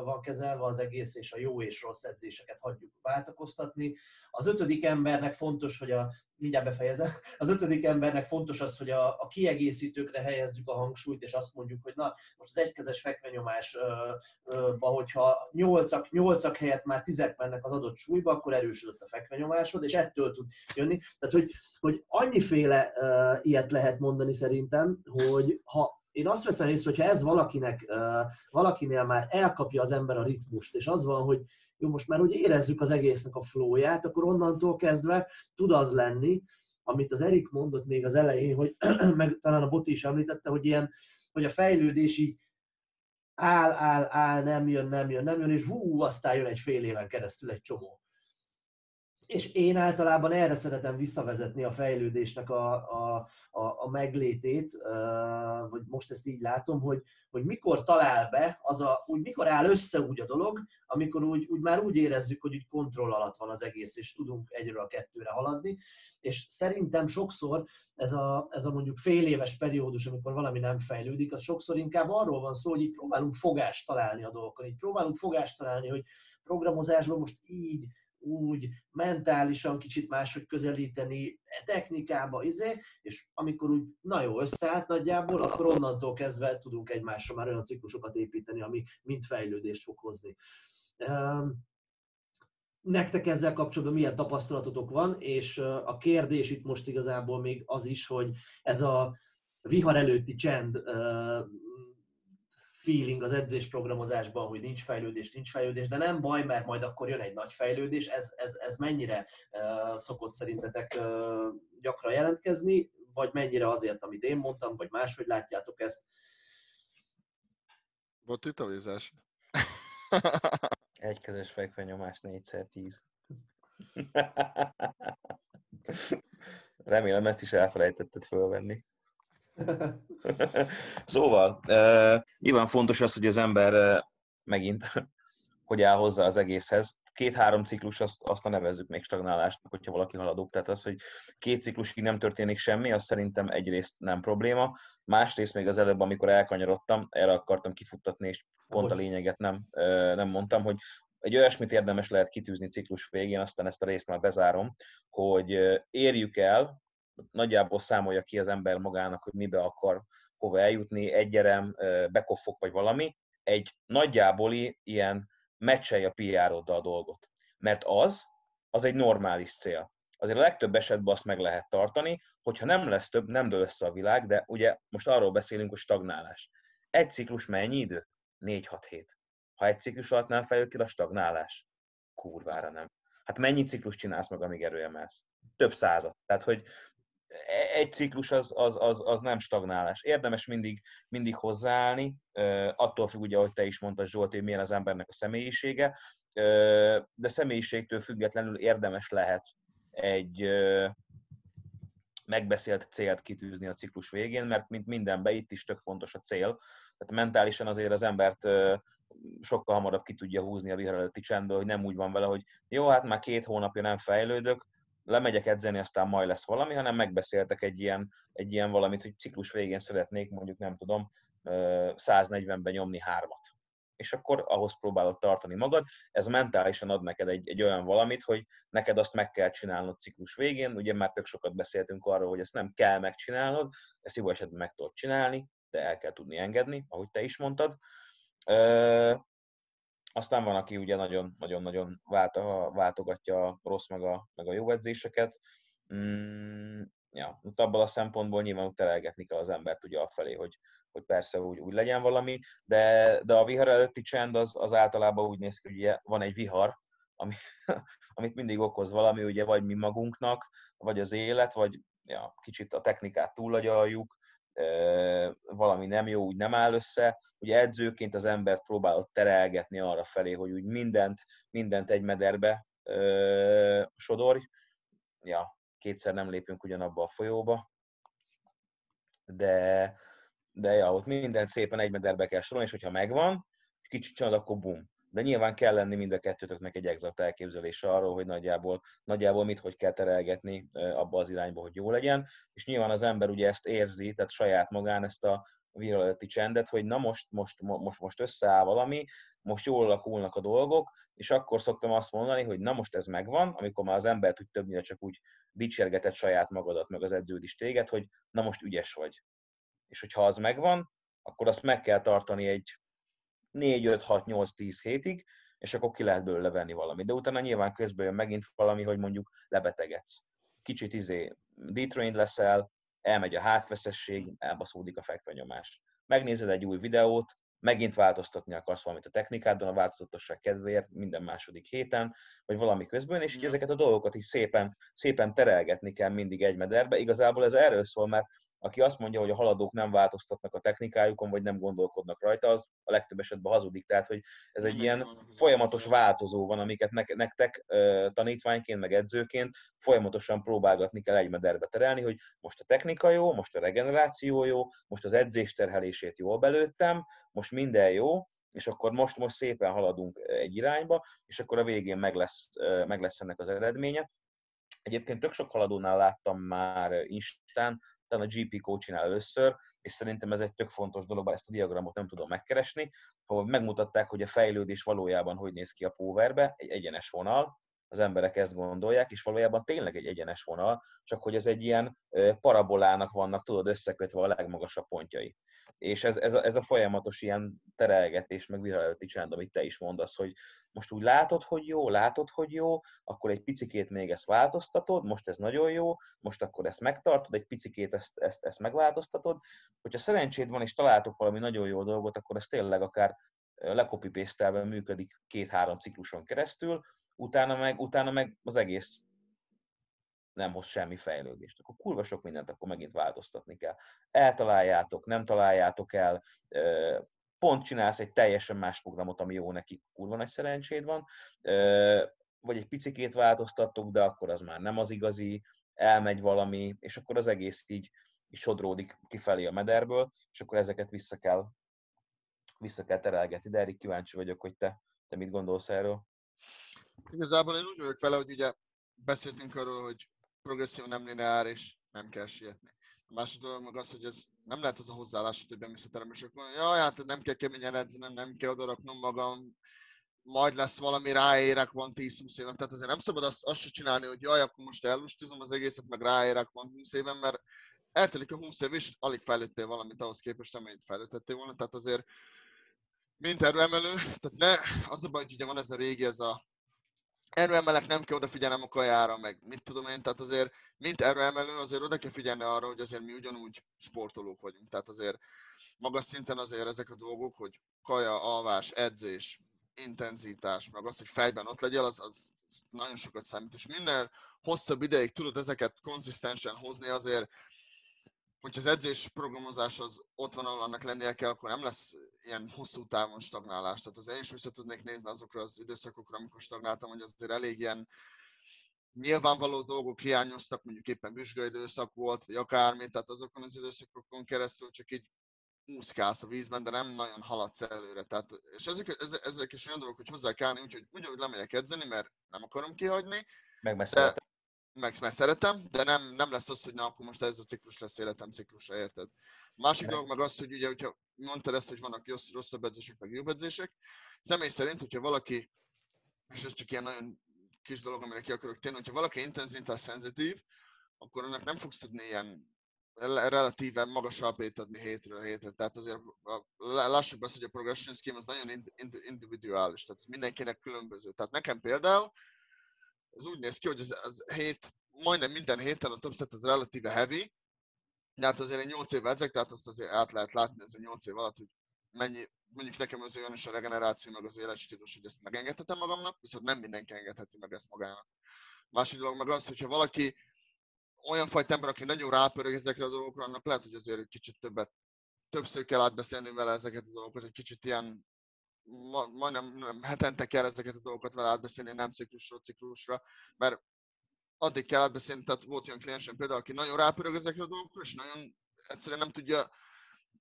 van kezelve az egész, és a jó és rossz edzéseket hagyjuk váltakoztatni. Az ötödik embernek fontos, hogy a mindjárt befejezem. Az ötödik embernek fontos az, hogy a, a kiegészítőkre helyezzük a hangsúlyt, és azt mondjuk, hogy na, most az egykezes fekvenyomásba, hogyha nyolcak, nyolcak helyett már tizek mennek az adott súlyba, akkor erősödött a fekvenyomásod, és ettől tud jönni. Tehát, hogy, hogy annyiféle uh, ilyet lehet mondani szerintem, hogy ha én azt veszem észre, hogyha ez valakinek, valakinél már elkapja az ember a ritmust, és az van, hogy jó, most már hogy érezzük az egésznek a flóját, akkor onnantól kezdve tud az lenni, amit az Erik mondott még az elején, hogy meg talán a Boti is említette, hogy ilyen, hogy a fejlődés így áll, áll, áll, nem jön, nem jön, nem jön, és hú, aztán jön egy fél éven keresztül egy csomó. És én általában erre szeretem visszavezetni a fejlődésnek a, a, a, a meglétét, vagy most ezt így látom, hogy, hogy mikor talál be, az a, úgy mikor áll össze úgy a dolog, amikor úgy, úgy már úgy érezzük, hogy úgy kontroll alatt van az egész, és tudunk egyről a kettőre haladni, és szerintem sokszor ez a, ez a mondjuk fél éves periódus, amikor valami nem fejlődik, az sokszor inkább arról van szó, hogy így próbálunk fogást találni a dolgokon, így próbálunk fogást találni, hogy programozásban most így, úgy mentálisan kicsit máshogy közelíteni e technikába, izé, és amikor úgy na jó összeállt nagyjából, akkor onnantól kezdve tudunk egymásra már olyan ciklusokat építeni, ami mind fejlődést fog hozni. Nektek ezzel kapcsolatban milyen tapasztalatotok van, és a kérdés itt most igazából még az is, hogy ez a vihar előtti csend feeling az edzésprogramozásban, hogy nincs fejlődés, nincs fejlődés, de nem baj, mert majd akkor jön egy nagy fejlődés. Ez, ez, ez mennyire uh, szokott szerintetek uh, gyakran jelentkezni, vagy mennyire azért, amit én mondtam, vagy máshogy látjátok ezt? Volt itt a vízás? Egykezes fekvenyomás 4x10. Remélem ezt is elfelejtetted fölvenni. szóval, uh, nyilván fontos az, hogy az ember uh, megint hogy áll hozzá az egészhez. Két-három ciklus azt, azt a nevezzük még stagnálásnak, hogyha valaki haladó. Tehát az, hogy két ciklusig nem történik semmi, az szerintem egyrészt nem probléma. Másrészt még az előbb, amikor elkanyarodtam, erre akartam kifuttatni, és pont a lényeget nem, nem mondtam, hogy egy olyasmit érdemes lehet kitűzni ciklus végén, aztán ezt a részt már bezárom, hogy érjük el nagyjából számolja ki az ember magának, hogy mibe akar hova eljutni, egyerem, bekoffok vagy valami, egy nagyjáboli ilyen meccselj a pr a dolgot. Mert az, az egy normális cél. azért a legtöbb esetben azt meg lehet tartani, hogyha nem lesz több, nem dől össze a világ, de ugye most arról beszélünk, hogy stagnálás. Egy ciklus mennyi idő? 4-6 hét. Ha egy ciklus alatt nem fejlőd ki a stagnálás, kurvára nem. Hát mennyi ciklus csinálsz meg, amíg erőemelsz? Több százat. Tehát, hogy egy ciklus az, az, az, az nem stagnálás. Érdemes mindig, mindig hozzáállni, attól függ, ugye, ahogy te is mondtad, Zsolt, hogy milyen az embernek a személyisége, de személyiségtől függetlenül érdemes lehet egy megbeszélt célt kitűzni a ciklus végén, mert mint mindenben itt is tök fontos a cél. Tehát mentálisan azért az embert sokkal hamarabb ki tudja húzni a vihar előtti csendből, hogy nem úgy van vele, hogy jó, hát már két hónapja nem fejlődök, lemegyek edzeni, aztán majd lesz valami, hanem megbeszéltek egy ilyen, egy ilyen valamit, hogy ciklus végén szeretnék mondjuk, nem tudom, 140-ben nyomni hármat. És akkor ahhoz próbálod tartani magad. Ez mentálisan ad neked egy, egy olyan valamit, hogy neked azt meg kell csinálnod ciklus végén. Ugye már tök sokat beszéltünk arról, hogy ezt nem kell megcsinálnod, ezt jó esetben meg tudod csinálni, de el kell tudni engedni, ahogy te is mondtad. Aztán van, aki ugye nagyon-nagyon váltogatja a rossz meg a, meg a jó edzéseket. Mm, ja, abban a szempontból nyilván terelgetni kell az embert ugye afelé, hogy, hogy persze úgy, úgy legyen valami, de, de a vihar előtti csend az, az általában úgy néz ki, hogy ugye van egy vihar, amit, amit mindig okoz valami, ugye vagy mi magunknak, vagy az élet, vagy ja, kicsit a technikát túlagyaljuk, valami nem jó, úgy nem áll össze. Ugye edzőként az embert próbálod terelgetni arra felé, hogy úgy mindent, mindent egy mederbe sodorj. Ja, kétszer nem lépünk ugyanabba a folyóba, de, de ja, ott mindent szépen egy mederbe kell sorolni, és hogyha megvan, kicsit csinálod, akkor bum, de nyilván kell lenni mind a kettőtöknek egy exakt elképzelése arról, hogy nagyjából, nagyjából mit, hogy kell terelgetni abba az irányba, hogy jó legyen, és nyilván az ember ugye ezt érzi, tehát saját magán ezt a viralati csendet, hogy na most, most, most, most összeáll valami, most jól alakulnak a dolgok, és akkor szoktam azt mondani, hogy na most ez megvan, amikor már az ember tud többnyire csak úgy dicsérgetett saját magadat, meg az edződ is téged, hogy na most ügyes vagy. És hogyha az megvan, akkor azt meg kell tartani egy 4-5-6-8-10 hétig, és akkor ki lehet belőle venni valami. De utána nyilván közben jön megint valami, hogy mondjuk lebetegedsz. Kicsit izé detrained leszel, elmegy a hátveszesség, elbaszódik a fekvenyomás. Megnézed egy új videót, megint változtatni akarsz valamit a technikádon, a változatosság kedvéért minden második héten, vagy valami közben, és így ezeket a dolgokat is szépen, szépen terelgetni kell mindig egy mederbe. Igazából ez erről szól, mert aki azt mondja, hogy a haladók nem változtatnak a technikájukon, vagy nem gondolkodnak rajta, az a legtöbb esetben hazudik. Tehát, hogy ez egy ilyen folyamatos változó van, amiket nektek tanítványként, meg edzőként folyamatosan próbálgatni kell egy mederbe terelni, hogy most a technika jó, most a regeneráció jó, most az edzés terhelését jól belőttem, most minden jó, és akkor most, most szépen haladunk egy irányba, és akkor a végén meg lesz, meg lesz ennek az eredménye. Egyébként tök sok haladónál láttam már Instán, talán a GP coachinál először, és szerintem ez egy tök fontos dolog, ezt a diagramot nem tudom megkeresni, ahol megmutatták, hogy a fejlődés valójában hogy néz ki a powerbe, egy egyenes vonal, az emberek ezt gondolják, és valójában tényleg egy egyenes vonal, csak hogy ez egy ilyen parabolának vannak, tudod, összekötve a legmagasabb pontjai és ez, ez, a, ez a folyamatos ilyen terelgetés, meg viharelőtti csend, amit te is mondasz, hogy most úgy látod, hogy jó, látod, hogy jó, akkor egy picikét még ezt változtatod, most ez nagyon jó, most akkor ezt megtartod, egy picikét ezt, ezt, ezt megváltoztatod. Hogyha szerencséd van, és találtok valami nagyon jó dolgot, akkor ez tényleg akár lekopipésztelve működik két-három cikluson keresztül, utána meg, utána meg az egész nem hoz semmi fejlődést. Akkor kurva sok mindent akkor megint változtatni kell. Eltaláljátok, nem találjátok el, pont csinálsz egy teljesen más programot, ami jó neki, kurva nagy szerencséd van, vagy egy picikét változtattok, de akkor az már nem az igazi, elmegy valami, és akkor az egész így, így sodródik kifelé a mederből, és akkor ezeket vissza kell, vissza kell terelgetni. De Erik, kíváncsi vagyok, hogy te, te mit gondolsz erről. Igazából én úgy vagyok vele, hogy ugye beszéltünk arról, hogy progresszió nem lineár, és nem kell sietni. A másik dolog meg az, hogy ez nem lehet az a hozzáállás, hogy bemész a terembe, és akkor jaj, hát nem kell keményen edzeni, nem kell odaraknom magam, majd lesz valami, ráérek, van 10-20 évem. Tehát azért nem szabad azt, azt se csinálni, hogy jaj, akkor most ellustizom az egészet, meg ráérek, van 20 éven, mert eltelik a 20 év, és alig fejlődtél valamit ahhoz képest, amennyit fejlődtettél volna. Tehát azért mint erőemelő, tehát ne, az a baj, hogy ugye van ez a régi, ez a erőemelek nem kell odafigyelnem a kajára, meg mit tudom én, tehát azért, mint erőemelő, azért oda kell figyelni arra, hogy azért mi ugyanúgy sportolók vagyunk. Tehát azért magas szinten azért ezek a dolgok, hogy kaja, alvás, edzés, intenzitás, meg az, hogy fejben ott legyél, az, az, nagyon sokat számít. És minél hosszabb ideig tudod ezeket konzisztensen hozni, azért hogyha az edzés programozás az ott van, ahol annak lennie kell, akkor nem lesz ilyen hosszú távon stagnálás. Tehát az én is vissza tudnék nézni azokra az időszakokra, amikor stagnáltam, hogy azért elég ilyen nyilvánvaló dolgok hiányoztak, mondjuk éppen vizsgaidőszak volt, vagy akármi, tehát azokon az időszakokon keresztül csak így úszkálsz a vízben, de nem nagyon haladsz előre. Tehát, és ezek, ezek, ezek is olyan dolgok, hogy hozzá kell állni, úgyhogy ugyanúgy lemegyek edzeni, mert nem akarom kihagyni. Meg meg, meg szeretem, de nem, nem lesz az, hogy na, akkor most ez a ciklus lesz életem ciklusa, érted? A másik dolog meg az, hogy ugye, hogyha mondtad ezt, hogy vannak rossz, rosszabb edzések, meg jobb edzések, személy szerint, hogyha valaki, és ez csak ilyen nagyon kis dolog, amire ki akarok térni, hogyha valaki intenzitás szenzitív, akkor annak nem fogsz tudni ilyen relatíven magas alpét adni hétről hétre. Tehát azért lássuk be, hogy a progression scheme az nagyon individuális, tehát mindenkinek különböző. Tehát nekem például ez úgy néz ki, hogy az, az hét, majdnem minden héten a set az relatíve heavy, de hát azért én 8 év edzek, tehát azt azért át lehet látni ez a 8 év alatt, hogy mennyi, mondjuk nekem az olyan is a regeneráció, meg az életstílus, hogy ezt megengedhetem magamnak, viszont nem mindenki engedheti meg ezt magának. Másik dolog meg az, hogyha valaki olyan fajta ember, aki nagyon rápörög ezekre a dolgokra, annak lehet, hogy azért egy kicsit többet, többször kell átbeszélni vele ezeket a dolgokat, egy kicsit ilyen ma, majdnem hetente kell ezeket a dolgokat vele átbeszélni, nem ciklusról ciklusra, mert addig kell átbeszélni, tehát volt olyan kliensem például, aki nagyon rápörög ezekre a dolgokra, és nagyon egyszerűen nem tudja,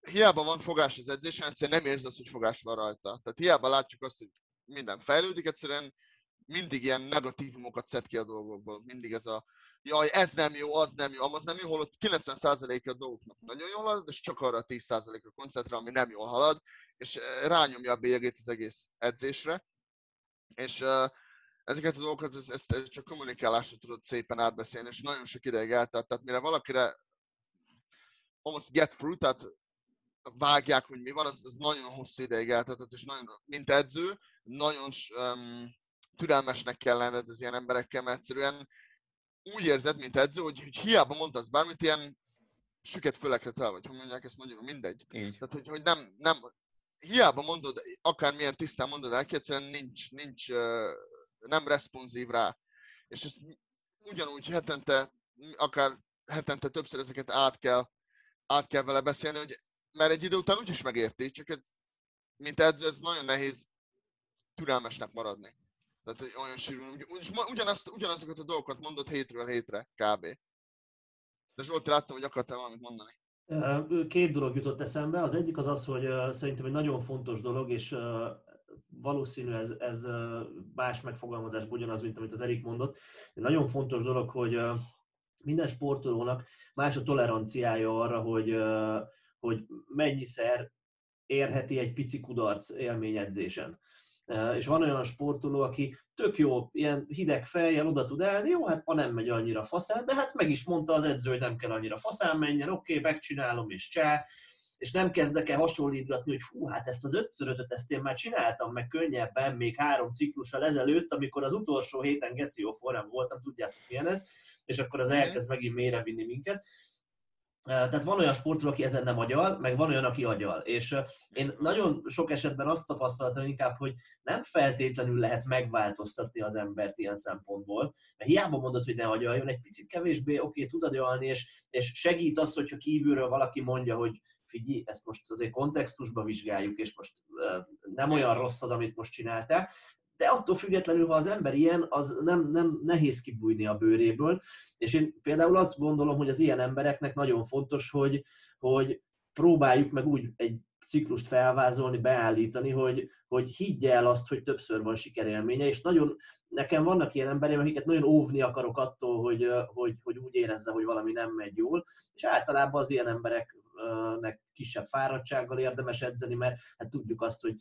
hiába van fogás az edzésen, egyszerűen nem érzi azt, hogy fogás van rajta. Tehát hiába látjuk azt, hogy minden fejlődik, egyszerűen mindig ilyen negatívumokat szed ki a dolgokból. Mindig ez a, jaj, ez nem jó, az nem jó, az nem jó, holott 90%-a a dolgoknak nagyon jól halad, és csak arra a 10%-ra koncentrál, ami nem jól halad, és rányomja a bélyegét az egész edzésre. És uh, ezeket a dolgokat, ezt, ezt csak kommunikálásra tudod szépen átbeszélni, és nagyon sok ideig eltart. Tehát mire valakire almost get through, tehát vágják, hogy mi van, az, az nagyon hosszú ideig eltartott, és nagyon, mint edző, nagyon um, türelmesnek kell lenned az ilyen emberekkel, mert egyszerűen úgy érzed, mint edző, hogy, hogy hiába mondasz bármit, ilyen süket fölekre tel vagy, hogy mondják ezt mondjuk, mindegy. Így. Tehát, hogy, hogy nem, nem, hiába mondod, akármilyen tisztán mondod el, egyszerűen nincs, nincs, nem responsív rá. És ezt ugyanúgy hetente, akár hetente többször ezeket át kell, át kell vele beszélni, hogy, mert egy idő után úgyis megérti, csak ez, mint edző, ez nagyon nehéz türelmesnek maradni. Tehát hogy olyan sűrű, ugyanazt, ugyanazokat a dolgokat mondott hétről hétre, kb. De Zsolt, láttam, hogy akartál valamit mondani. Két dolog jutott eszembe. Az egyik az az, hogy szerintem egy nagyon fontos dolog, és valószínű ez, ez más megfogalmazás ugyanaz, mint amit az Erik mondott. Egy nagyon fontos dolog, hogy minden sportolónak más a toleranciája arra, hogy, hogy mennyiszer érheti egy pici kudarc élményedzésen és van olyan sportoló, aki tök jó, ilyen hideg fejjel oda tud állni, jó, hát ma nem megy annyira faszán, de hát meg is mondta az edző, hogy nem kell annyira faszán menjen, oké, okay, megcsinálom és csá, és nem kezdek el hasonlítgatni, hogy hú, hát ezt az ötszörötöt ezt én már csináltam meg könnyebben, még három ciklussal ezelőtt, amikor az utolsó héten Geció forrán voltam, tudjátok milyen ez, és akkor az mhm. elkezd megint mélyre vinni minket. Tehát van olyan sportoló, aki ezen nem agyal, meg van olyan, aki agyal. És én nagyon sok esetben azt tapasztaltam inkább, hogy nem feltétlenül lehet megváltoztatni az embert ilyen szempontból. Mert hiába mondod, hogy ne agyaljon, egy picit kevésbé oké, okay, tud agyalni, és, és segít az, hogyha kívülről valaki mondja, hogy figyelj, ezt most azért kontextusba vizsgáljuk, és most nem olyan rossz az, amit most csináltál, de attól függetlenül, ha az ember ilyen, az nem, nem nehéz kibújni a bőréből, és én például azt gondolom, hogy az ilyen embereknek nagyon fontos, hogy, hogy próbáljuk meg úgy egy ciklust felvázolni, beállítani, hogy, hogy higgye el azt, hogy többször van sikerélménye, és nagyon, nekem vannak ilyen emberek, akiket nagyon óvni akarok attól, hogy, hogy, hogy úgy érezze, hogy valami nem megy jól, és általában az ilyen emberek nek kisebb fáradtsággal érdemes edzeni, mert hát tudjuk azt, hogy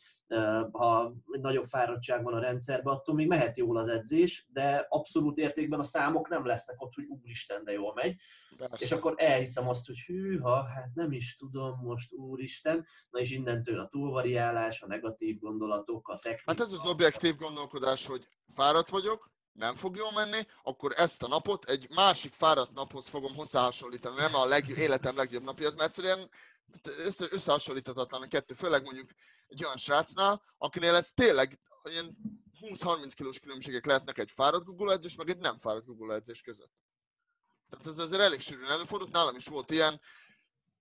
ha nagyobb fáradtság van a rendszerben, attól még mehet jól az edzés, de abszolút értékben a számok nem lesznek ott, hogy úristen, de jól megy. Persze. És akkor elhiszem azt, hogy hűha, hát nem is tudom most, úristen, na és innentől a túlvariálás, a negatív gondolatok, a technika. Hát ez az objektív gondolkodás, hogy fáradt vagyok, nem fog jól menni, akkor ezt a napot egy másik fáradt naphoz fogom hozzáhasonlítani, nem a legjobb, életem legjobb napja, az mert egyszerűen össze, összehasonlíthatatlan a kettő, főleg mondjuk egy olyan srácnál, akinél ez tényleg ilyen 20-30 kilós különbségek lehetnek egy fáradt Google edzés, meg egy nem fáradt Google edzés között. Tehát ez azért elég sűrűn előfordult, nálam is volt ilyen,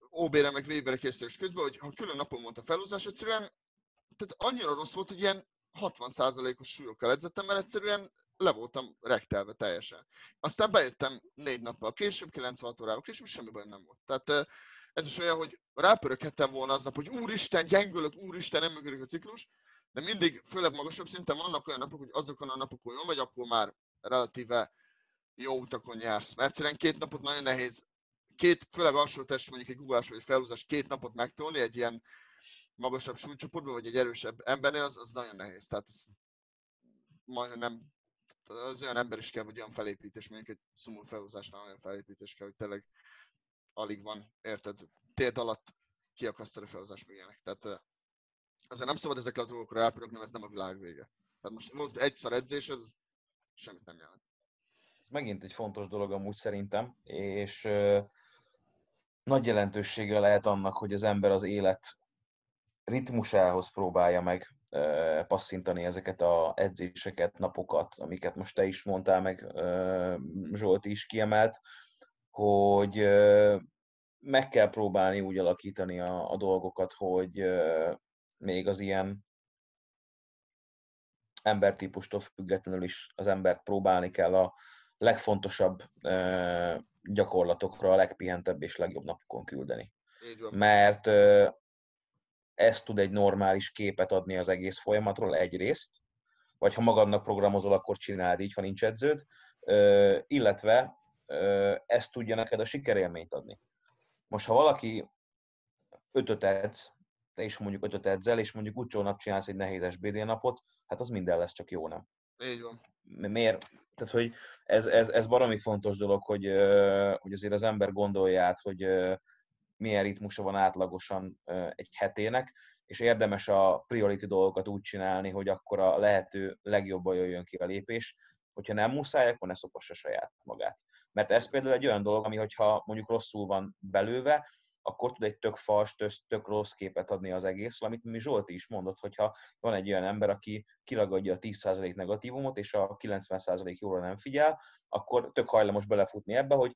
OB-re meg VB-re készülés közben, hogy ha külön napon volt a felhúzás, egyszerűen tehát annyira rossz volt, hogy ilyen 60%-os súlyokkal edzettem, mert egyszerűen le voltam rektelve teljesen. Aztán bejöttem négy nappal később, 96 órával később, semmi baj nem volt. Tehát ez is olyan, hogy rápöröghettem volna aznap, hogy úristen, gyengülök, úristen, nem működik a ciklus, de mindig, főleg magasabb szinten vannak olyan napok, hogy azokon a napokon jól vagy, akkor már relatíve jó utakon jársz. Mert egyszerűen két napot nagyon nehéz, két, főleg alsó test, mondjuk egy guggolás vagy egy felhúzás, két napot megtolni egy ilyen magasabb súlycsoportban, vagy egy erősebb embernél, az, az nagyon nehéz. Tehát majdnem nem, az olyan ember is kell, vagy olyan felépítés, mondjuk egy szumó felhúzásnál olyan felépítés kell, hogy tényleg alig van, érted, térd alatt kiakasztani a felhúzás meg ilyenek. Tehát azért nem szabad ezekre a dolgokra elpörögni, ez nem a világ vége. Tehát most volt egyszer edzés, ez semmit nem jelent. Ez megint egy fontos dolog amúgy szerintem, és nagy jelentősége lehet annak, hogy az ember az élet ritmusához próbálja meg passzintani ezeket a edzéseket, napokat, amiket most te is mondtál, meg Zsolt is kiemelt, hogy meg kell próbálni úgy alakítani a, a dolgokat, hogy még az ilyen embertípustól függetlenül is az embert próbálni kell a legfontosabb gyakorlatokra a legpihentebb és legjobb napokon küldeni. Mert ez tud egy normális képet adni az egész folyamatról egyrészt, vagy ha magadnak programozol, akkor csináld így, ha nincs edződ, illetve ezt tudja neked a sikerélményt adni. Most, ha valaki ötöt edz, te is mondjuk ötöt edzel, és mondjuk utcsó nap csinálsz egy nehéz SBD napot, hát az minden lesz, csak jó nem. Így van. Miért? Tehát, hogy ez, ez, ez baromi fontos dolog, hogy, hogy azért az ember gondolja át, hogy milyen ritmusa van átlagosan egy hetének, és érdemes a priority dolgokat úgy csinálni, hogy akkor a lehető legjobban jöjjön ki a lépés, hogyha nem muszáj, akkor ne szopassa saját magát. Mert ez például egy olyan dolog, ami hogyha mondjuk rosszul van belőve, akkor tud egy tök fals, tök rossz képet adni az egész, amit mi Zsolti is mondott, hogyha van egy olyan ember, aki kiragadja a 10% negatívumot, és a 90% jóra nem figyel, akkor tök hajlamos belefutni ebbe, hogy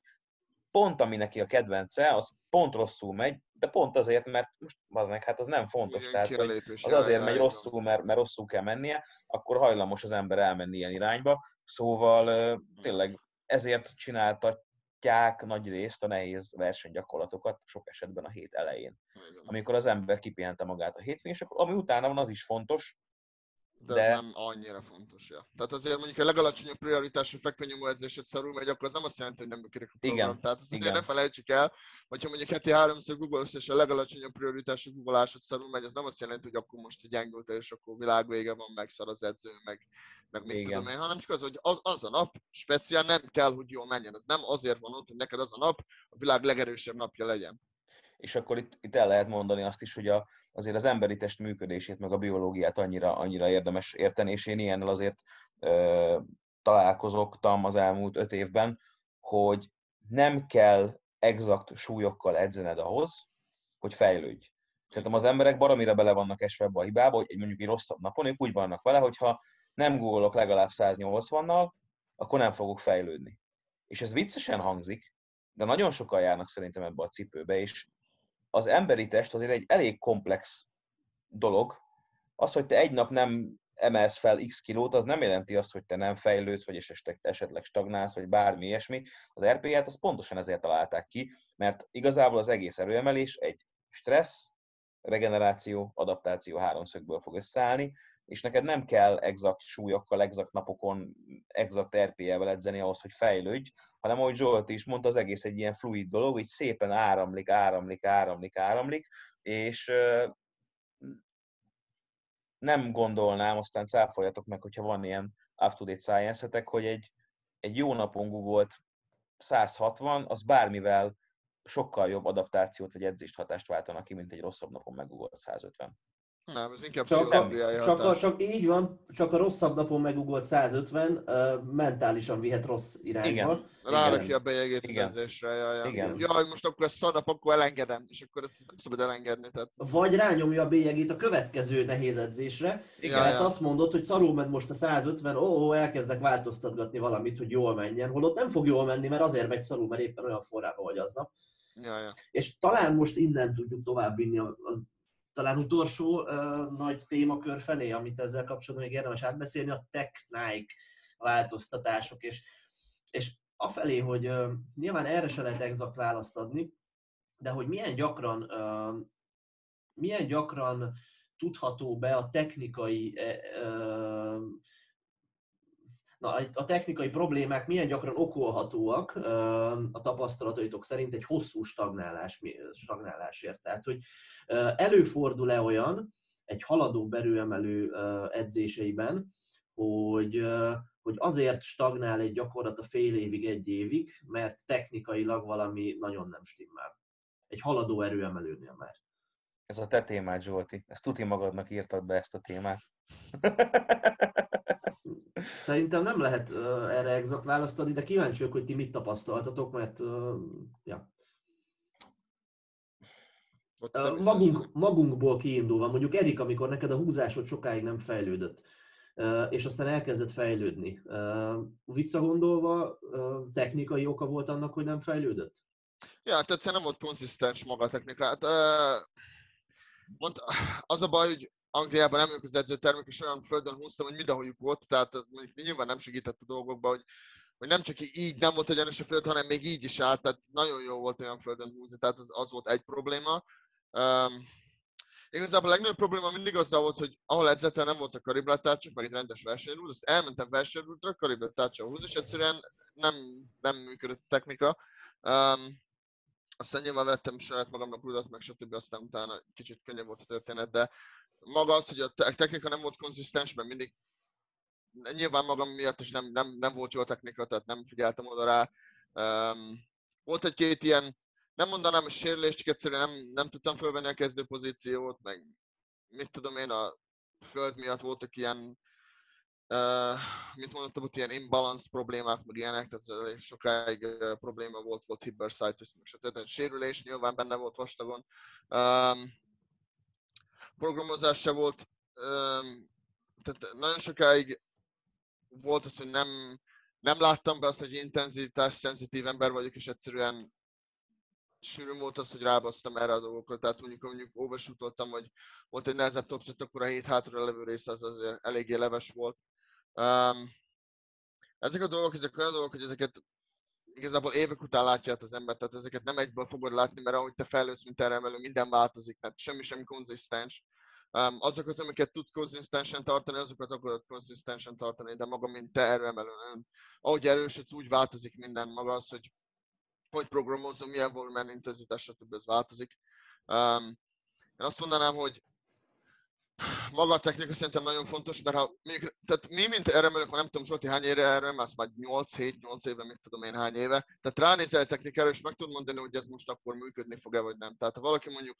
pont ami neki a kedvence, az pont rosszul megy, de pont azért, mert most az meg, hát az nem fontos. Igen, Tehát, az azért megy rosszul, mert, mert rosszul kell mennie, akkor hajlamos az ember elmenni ilyen irányba. Szóval tényleg ezért csináltatják nagy részt a nehéz versenygyakorlatokat, sok esetben a hét elején. Amikor az ember kipihente magát a hétvégén, és akkor ami utána van, az is fontos, de, de, ez nem annyira fontos. Ja. Tehát azért mondjuk a legalacsonyabb prioritású fekvenyomó edzésed szarul megy, akkor az nem azt jelenti, hogy nem működik a program. Igen. Tehát azt igen. ne felejtsük el, hogyha mondjuk heti háromszor google és a legalacsonyabb prioritású googleásod szarul megy, az nem azt jelenti, hogy akkor most gyengült és akkor világvége van, meg szar az edző, meg, meg mit igen. tudom én, hanem csak az, hogy az, az a nap speciál nem kell, hogy jól menjen. Ez nem azért van ott, hogy neked az a nap a világ legerősebb napja legyen és akkor itt, itt el lehet mondani azt is, hogy a, azért az emberi test működését, meg a biológiát annyira, annyira érdemes érteni, és én ilyennel azért ö, találkozottam az elmúlt öt évben, hogy nem kell exakt súlyokkal edzened ahhoz, hogy fejlődj. Szerintem az emberek baromira bele vannak esve ebbe a hibába, hogy mondjuk egy rosszabb napon ők úgy vannak vele, hogyha nem googolok legalább 180-nal, akkor nem fogok fejlődni. És ez viccesen hangzik, de nagyon sokan járnak szerintem ebbe a cipőbe, és az emberi test azért egy elég komplex dolog. Az, hogy te egy nap nem emelsz fel x kilót, az nem jelenti azt, hogy te nem fejlődsz, vagy esetleg stagnálsz, vagy bármi ilyesmi. Az RP-ját az pontosan ezért találták ki, mert igazából az egész erőemelés egy stressz, regeneráció, adaptáció háromszögből fog összeállni, és neked nem kell exakt súlyokkal, exakt napokon, exakt RP-vel edzeni ahhoz, hogy fejlődj, hanem ahogy Zsolt is mondta, az egész egy ilyen fluid dolog, így szépen áramlik, áramlik, áramlik, áramlik, és nem gondolnám, aztán cáfoljatok meg, hogyha van ilyen up-to-date science hogy egy, egy jó napon volt 160, az bármivel sokkal jobb adaptációt vagy edzést hatást váltanak ki, mint egy rosszabb napon megugott 150. Nem, ez inkább Csak, a, csak, a, csak így van, csak a rosszabb napon megugolt 150 uh, mentálisan vihet rossz irányba. Igen. Rárakja a bélyegét edzésre, jaj, jaj. Igen. Jaj, most akkor ez szar nap, akkor elengedem, és akkor ezt nem szabad elengedni. Tehát... Vagy rányomja a bélyegét a következő nehéz edzésre, Igen, mert azt mondod, hogy szarul megy most a 150, ó, ó, elkezdek változtatgatni valamit, hogy jól menjen, holott nem fog jól menni, mert azért megy szarul, mert éppen olyan forrában vagy aznap. Ja, ja. És talán most innen tudjuk tovább vinni a, a talán utolsó uh, nagy témakör felé, amit ezzel kapcsolatban még érdemes átbeszélni, a tech-Nike változtatások, és, és afelé, hogy uh, nyilván erre se lehet exakt választ adni, de hogy milyen gyakran, uh, milyen gyakran tudható be a technikai uh, Na, a technikai problémák milyen gyakran okolhatóak a tapasztalataitok szerint egy hosszú stagnálás, stagnálásért. Tehát, hogy előfordul-e olyan egy haladó berőemelő edzéseiben, hogy, hogy azért stagnál egy gyakorlat a fél évig, egy évig, mert technikailag valami nagyon nem stimmel. Egy haladó erőemelőnél már. Ez a te témád, Zsolti. Ezt tuti magadnak írtad be ezt a témát. Szerintem nem lehet uh, erre exakt választ adni, de kíváncsi vagyok, hogy ti mit tapasztaltatok, mert uh, ja. Ott Uh, magunk, magunkból kiindulva, mondjuk Erik, amikor neked a húzásod sokáig nem fejlődött, és aztán elkezdett fejlődni, visszagondolva technikai oka volt annak, hogy nem fejlődött? Ja, tehát nem volt konzisztens maga a technika. Uh, mond, az a baj, hogy Angliában nem az edzőtermek, és olyan földön húztam, hogy mindenhogy volt, tehát ez mondjuk nyilván nem segített a dolgokba, hogy, hogy nem csak így nem volt egyenes a föld, hanem még így is állt, tehát nagyon jó volt olyan földön húzni, tehát az, az volt egy probléma. Um, igazából a legnagyobb probléma mindig azzal volt, hogy ahol edzettel nem volt a kariblatácsok, meg egy rendes versenyrúd, azt elmentem versenyrúdra, kariblatácsal húz, és egyszerűen nem, nem működött a technika. Um, aztán nyilván vettem saját magamnak rudat, meg stb. Aztán utána kicsit könnyebb volt a történet, de maga az, hogy a te- technika nem volt konzisztens, mert mindig nyilván magam miatt is nem, nem, nem volt jó a technika, tehát nem figyeltem oda rá. Um, volt egy-két ilyen, nem mondanám a sérülés, csak egyszerűen nem, nem tudtam fölvenni a kezdő pozíciót, meg mit tudom én, a föld miatt voltak ilyen, uh, mit mondottam, ott ilyen imbalance problémák, meg ilyenek, tehát elég sokáig uh, probléma volt, volt hibbersitis, meg stb. Sérülés nyilván benne volt vastagon. Um, programozás se volt, tehát nagyon sokáig volt az, hogy nem, nem láttam be azt, hogy intenzitás szenzitív ember vagyok, és egyszerűen sűrű volt az, hogy rábasztam erre a dolgokra. Tehát mondjuk, mondjuk overshootoltam, hogy volt egy nehezebb topset, akkor a hét hátra levő része az azért eléggé leves volt. Um, ezek a dolgok, ezek olyan dolgok, hogy ezeket igazából évek után látja át az ember, tehát ezeket nem egyből fogod látni, mert ahogy te fejlődsz, mint erre minden változik, tehát semmi sem konzisztens. Um, azokat, amiket tudsz konzisztensen tartani, azokat akarod konzisztensen tartani, de maga, mint te erőemelő, ahogy erősödsz, úgy változik minden maga az, hogy hogy programozom, milyen volumen, intenzitás, stb. ez változik. Um, én azt mondanám, hogy maga a technika szerintem nagyon fontos, mert ha mondjuk, tehát mi, mint erőemelők, nem tudom, Zsolti hány éve erről, már 8-7-8 éve, mit tudom én hány éve, tehát ránézel a technikára, és meg tudod mondani, hogy ez most akkor működni fog-e, vagy nem. Tehát ha valaki mondjuk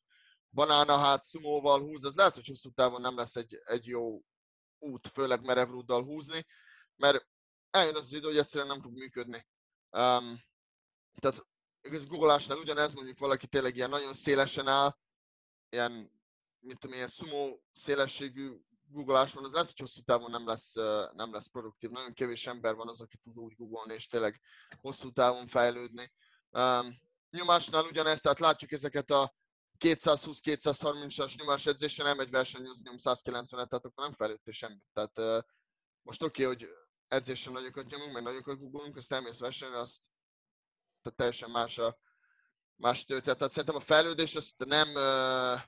banána hát szumóval húz, az lehet, hogy hosszú távon nem lesz egy, egy jó út, főleg merevrúddal húzni, mert eljön az, az idő, hogy egyszerűen nem fog működni. Um, tehát igaz googolásnál ugyanez, mondjuk valaki tényleg ilyen nagyon szélesen áll, ilyen, mint tudom, ilyen szumó szélességű googolás van, az lehet, hogy hosszú távon nem lesz, nem lesz produktív. Nagyon kevés ember van az, aki tud úgy googolni, és tényleg hosszú távon fejlődni. Um, nyomásnál ugyanez, tehát látjuk ezeket a 220-230-as nyomás edzésen elmegy versenyezni, nyom 190-et, tehát akkor nem fejlődtél semmit. Tehát uh, most oké, okay, hogy edzésen nagyokat nyomunk, meg nagyokat googolunk, azt elmész versenyre, azt tehát teljesen más a más történet. Tehát szerintem a fejlődés azt nem uh,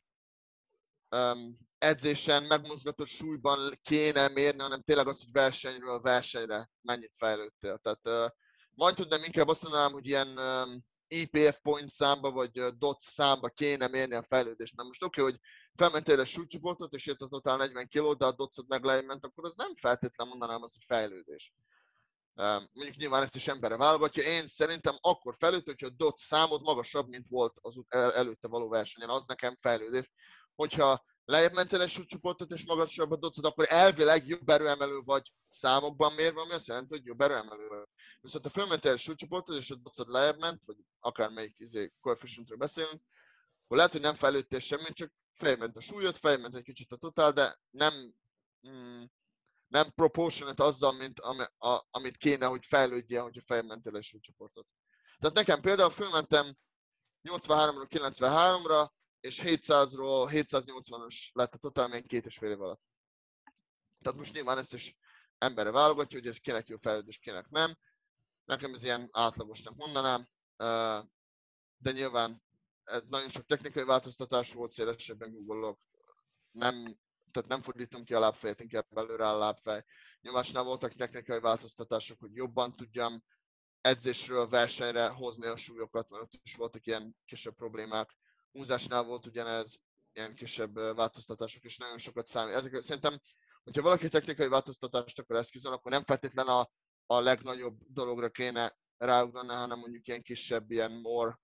um, edzésen, megmozgatott súlyban kéne mérni, hanem tényleg az, hogy versenyről versenyre mennyit fejlődtél. Tehát majd tudnám inkább azt mondanám, hogy ilyen um, EPF point számba, vagy DOT számba kéne mérni a fejlődést. Mert most oké, okay, hogy felmentél egy súlycsoportot, és ért a totál 40 kg, de a DOT-ot meg lement, akkor az nem feltétlenül mondanám azt, hogy fejlődés. Um, mondjuk nyilván ezt is emberre válogatja. Én szerintem akkor fejlődt, hogyha a DOT számod magasabb, mint volt az el- előtte való versenyen. Az nekem fejlődés. Hogyha lejjebb mentél egy súlycsoportot és magasabbat dobszod, akkor elvileg jobb erőemelő vagy számokban mérve, ami azt jelenti, hogy jobb erőemelő vagy. Viszont ha fölmentél egy súlycsoportot és a docad lejjebb ment, vagy akármelyik izé, koefficientről beszélünk, akkor lehet, hogy nem fejlődtél semmit, csak fejment a súlyod, fejment egy kicsit a totál, de nem, mm, nem proportionate azzal, mint ami, a, amit kéne, hogy fejlődjél, hogyha fejmentél egy súlycsoportot. Tehát nekem például fölmentem 83-ról 93-ra, és 700-ról 780-as lett a totál még két és fél év alatt. Tehát most nyilván ezt is emberre válogatja, hogy ez kinek jó fejlődés, kinek nem. Nekem ez ilyen átlagosnak mondanám, de nyilván ez nagyon sok technikai változtatás volt, szélesebben google nem, tehát nem fordítom ki a lábfejet, inkább belőle a lábfej. Nyilván voltak technikai változtatások, hogy jobban tudjam edzésről versenyre hozni a súlyokat, mert ott is voltak ilyen kisebb problémák. Húzásnál volt ugyanez, ilyen kisebb változtatások is nagyon sokat számít. Ezek, szerintem, hogyha valaki technikai változtatást akar eszközön, akkor nem feltétlen a, a legnagyobb dologra kéne ráugrani, hanem mondjuk ilyen kisebb, ilyen more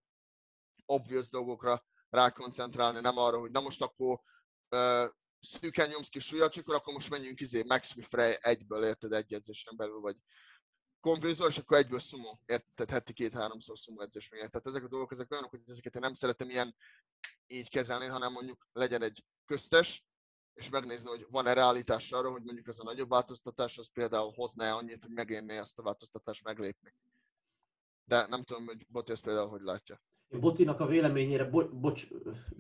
obvious dolgokra rákoncentrálni, nem arra, hogy na most akkor uh, szűken nyomsz ki súlyat, akkor most menjünk izé Max Frey egyből, érted, egy edzésen belül, vagy konvézor, és akkor egyből szumó, érted, heti két-háromszor szumó edzés még. Tehát ezek a dolgok, ezek olyanok, hogy ezeket én nem szeretem ilyen így kezelni, hanem mondjuk legyen egy köztes, és megnézni, hogy van-e realitás arra, hogy mondjuk ez a nagyobb változtatás, az például hozná annyit, hogy megérné azt a változtatást meglépni. De nem tudom, hogy Botti ezt például hogy látja. Én Botinak a véleményére, bo- bocs,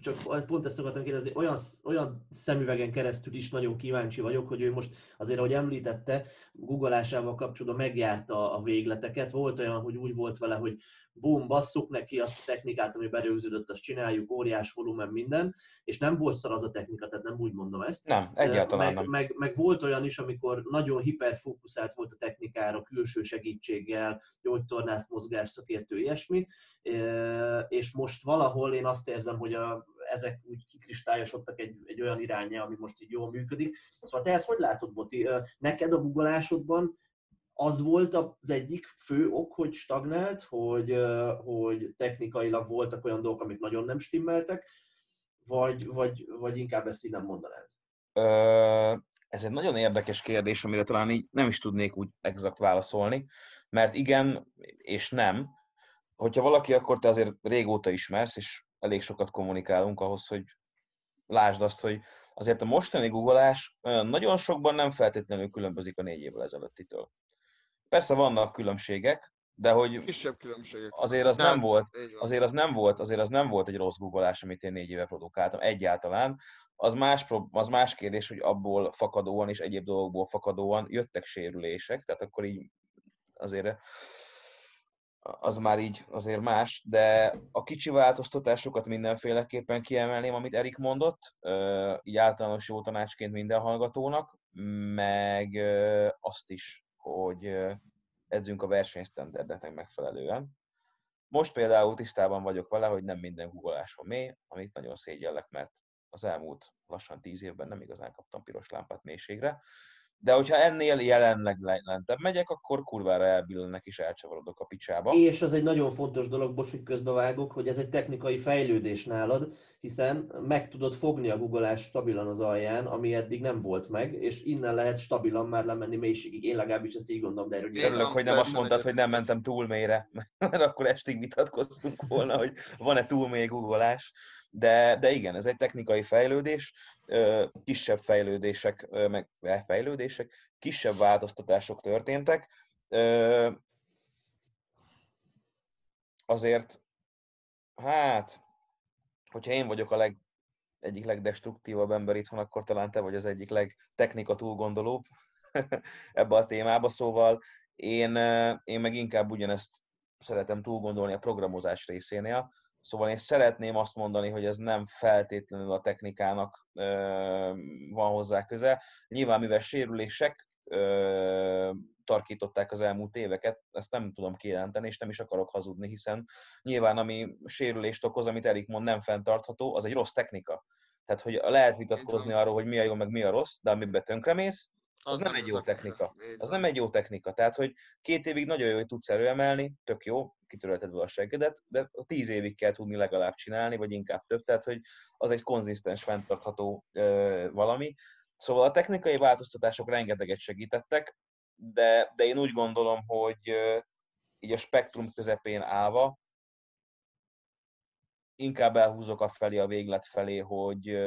csak pont ezt akartam kérdezni, olyan, olyan szemüvegen keresztül is nagyon kíváncsi vagyok, hogy ő most azért, ahogy említette, googolásával kapcsolatban megjárta a végleteket. Volt olyan, hogy úgy volt vele, hogy bum, basszuk neki azt a technikát, ami berőződött, azt csináljuk, óriás volumen, minden, és nem volt szar az a technika, tehát nem úgy mondom ezt. Nem, egyáltalán meg, nem. Meg, meg, volt olyan is, amikor nagyon hiperfókuszált volt a technikára, külső segítséggel, gyógytornász, mozgás, szakértő, ilyesmi, és most valahol én azt érzem, hogy a, ezek úgy kikristályosodtak egy, egy olyan irányja, ami most így jól működik. Szóval te ezt hogy látod, Boti? Neked a googolásodban az volt az egyik fő ok, hogy stagnált, hogy, hogy technikailag voltak olyan dolgok, amik nagyon nem stimmeltek, vagy, vagy, vagy inkább ezt így nem mondanád? Ez egy nagyon érdekes kérdés, amire talán így nem is tudnék úgy exakt válaszolni, mert igen és nem. Hogyha valaki, akkor te azért régóta ismersz, és elég sokat kommunikálunk ahhoz, hogy lásd azt, hogy azért a mostani googolás nagyon sokban nem feltétlenül különbözik a négy évvel ezelőttitől. Persze vannak különbségek, de hogy Kisebb különbségek. azért az nem, nem volt, azért az nem volt, azért az nem volt egy rossz googolás, amit én négy éve produkáltam egyáltalán. Az más, az más kérdés, hogy abból fakadóan és egyéb dolgokból fakadóan jöttek sérülések, tehát akkor így azért az már így azért más, de a kicsi változtatásokat mindenféleképpen kiemelném, amit Erik mondott, így általános jó tanácsként minden hallgatónak, meg azt is, hogy edzünk a versenysztenderdeknek megfelelően. Most például tisztában vagyok vele, hogy nem minden guggolásom mély, amit nagyon szégyellek, mert az elmúlt lassan tíz évben nem igazán kaptam piros lámpát mélységre, de hogyha ennél jelenleg lentebb megyek, akkor kurvára elbillennek és elcsavarodok a picsába. És az egy nagyon fontos dolog, bocs, hogy közbevágok, hogy ez egy technikai fejlődés nálad, hiszen meg tudod fogni a googolás stabilan az alján, ami eddig nem volt meg, és innen lehet stabilan már lemenni mélységig. Én legalábbis ezt így gondolom, de erről Örülök, hogy nem azt mondtad, hogy nem mentem túl mélyre, mert akkor estig vitatkoztunk volna, hogy van-e túl mély googolás. De, de igen, ez egy technikai fejlődés, kisebb fejlődések, meg fejlődések, kisebb változtatások történtek. Azért, hát, hogyha én vagyok a leg, egyik legdestruktívabb ember itthon, akkor talán te vagy az egyik legtechnika túlgondolóbb ebbe a témába, szóval én, én meg inkább ugyanezt szeretem túlgondolni a programozás részénél, Szóval én szeretném azt mondani, hogy ez nem feltétlenül a technikának van hozzá köze. Nyilván, mivel sérülések ö, tarkították az elmúlt éveket, ezt nem tudom kijelenteni, és nem is akarok hazudni, hiszen nyilván ami sérülést okoz, amit Erik mond, nem fenntartható, az egy rossz technika. Tehát, hogy lehet vitatkozni arról, hogy mi a jó, meg mi a rossz, de amiben tönkremész, az, nem, egy jó az technika. Az nem egy jó technika. Tehát, hogy két évig nagyon jó, hogy tudsz erőemelni, tök jó, kitörölted vele a seggedet, de a tíz évig kell tudni legalább csinálni, vagy inkább több, tehát, hogy az egy konzisztens, fenntartható ö, valami. Szóval a technikai változtatások rengeteget segítettek, de, de én úgy gondolom, hogy így a spektrum közepén állva, inkább elhúzok a felé, a véglet felé, hogy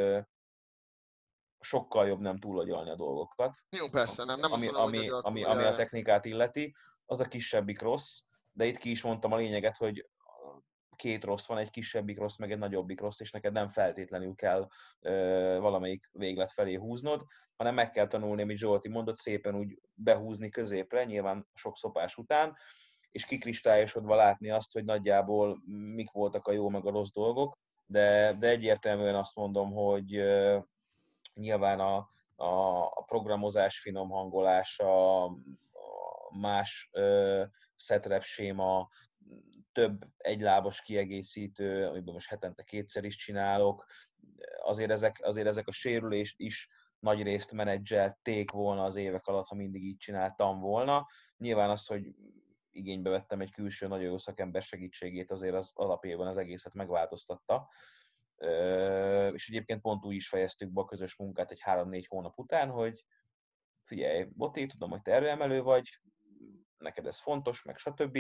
sokkal jobb nem túlagyalni a dolgokat. Jó, persze, nem, nem azt ami, mondom, ami, hogy ami, ami a technikát illeti, az a kisebbik rossz, de itt ki is mondtam a lényeget, hogy két rossz van, egy kisebbik rossz, meg egy nagyobbik rossz, és neked nem feltétlenül kell ö, valamelyik véglet felé húznod, hanem meg kell tanulni, amit Zsolti mondott, szépen úgy behúzni középre, nyilván sok szopás után, és kikristályosodva látni azt, hogy nagyjából mik voltak a jó meg a rossz dolgok, de, de egyértelműen azt mondom, hogy ö, nyilván a, a, a programozás finom hangolása, más ö, setrep séma, több egylábas kiegészítő, amiben most hetente kétszer is csinálok, azért ezek, azért ezek a sérülést is nagy részt menedzselték volna az évek alatt, ha mindig így csináltam volna. Nyilván az, hogy igénybe vettem egy külső nagyon jó szakember segítségét, azért az alapjában az egészet megváltoztatta. És egyébként pont úgy is fejeztük be a közös munkát egy 3-4 hónap után, hogy figyelj, Boti, tudom, hogy te erőemelő vagy, neked ez fontos, meg stb.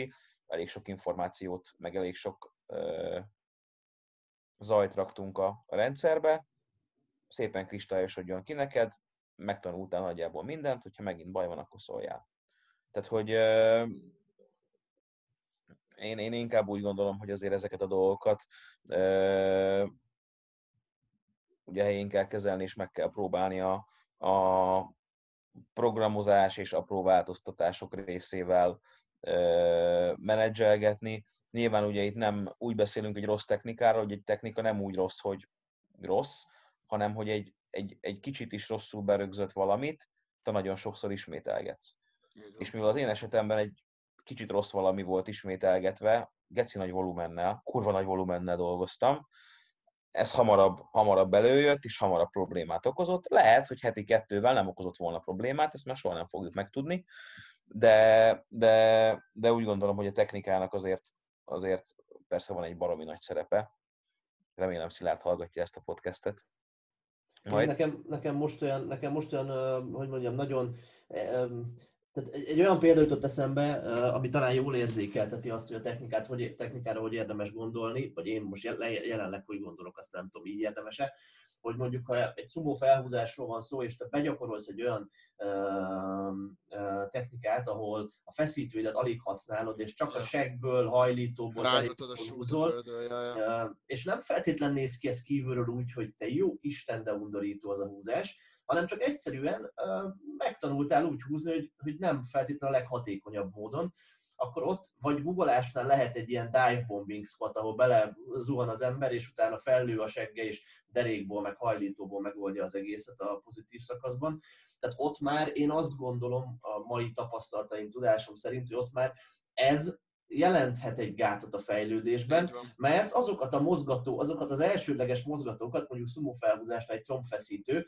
Elég sok információt, meg elég sok zajt raktunk a, rendszerbe, szépen kristályosodjon ki neked, megtanultál nagyjából mindent, hogyha megint baj van, akkor szóljál. Tehát, hogy én, én inkább úgy gondolom, hogy azért ezeket a dolgokat ugye helyén kell kezelni, és meg kell próbálni a, a programozás és apró változtatások részével menedzselgetni. Nyilván ugye itt nem úgy beszélünk egy rossz technikáról, hogy egy technika nem úgy rossz, hogy rossz, hanem hogy egy, egy, egy kicsit is rosszul berögzött valamit, te nagyon sokszor ismételgetsz. Van. És mivel az én esetemben egy kicsit rossz valami volt ismételgetve, geci nagy volumennel, kurva nagy volumennel dolgoztam, ez hamarabb, hamarabb előjött, és hamarabb problémát okozott. Lehet, hogy heti kettővel nem okozott volna problémát, ezt már soha nem fogjuk megtudni, de, de, de úgy gondolom, hogy a technikának azért, azért persze van egy baromi nagy szerepe. Remélem Szilárd hallgatja ezt a podcastet. Majd. Nekem, nekem, most olyan, nekem most olyan, hogy mondjam, nagyon, tehát egy olyan példa jutott eszembe, ami talán jól érzékelteti azt, hogy a technikát, hogy, technikára hogy érdemes gondolni, vagy én most jel- jelenleg hogy gondolok, azt nem tudom, így érdemese, hogy mondjuk, ha egy szumó felhúzásról van szó, és te begyakorolsz egy olyan ö, ö, technikát, ahol a feszítőidet alig használod, és csak a Ja. segből, hajlítóból, a derékból súlyt a húzol, ja, ja. És nem feltétlen néz ki ez kívülről úgy, hogy te jó Isten, de undorító az a húzás, hanem csak egyszerűen ö, megtanultál úgy húzni, hogy, hogy nem feltétlenül a leghatékonyabb módon, akkor ott vagy googolásnál lehet egy ilyen dive bombing squat, ahol bele zuhan az ember, és utána fellő a segge, és derékból, meg hajlítóból megoldja az egészet a pozitív szakaszban. Tehát ott már én azt gondolom, a mai tapasztalataim, tudásom szerint, hogy ott már ez jelenthet egy gátot a fejlődésben, mert azokat a mozgató, azokat az elsődleges mozgatókat, mondjuk szumó felhúzásnál egy combfeszítő,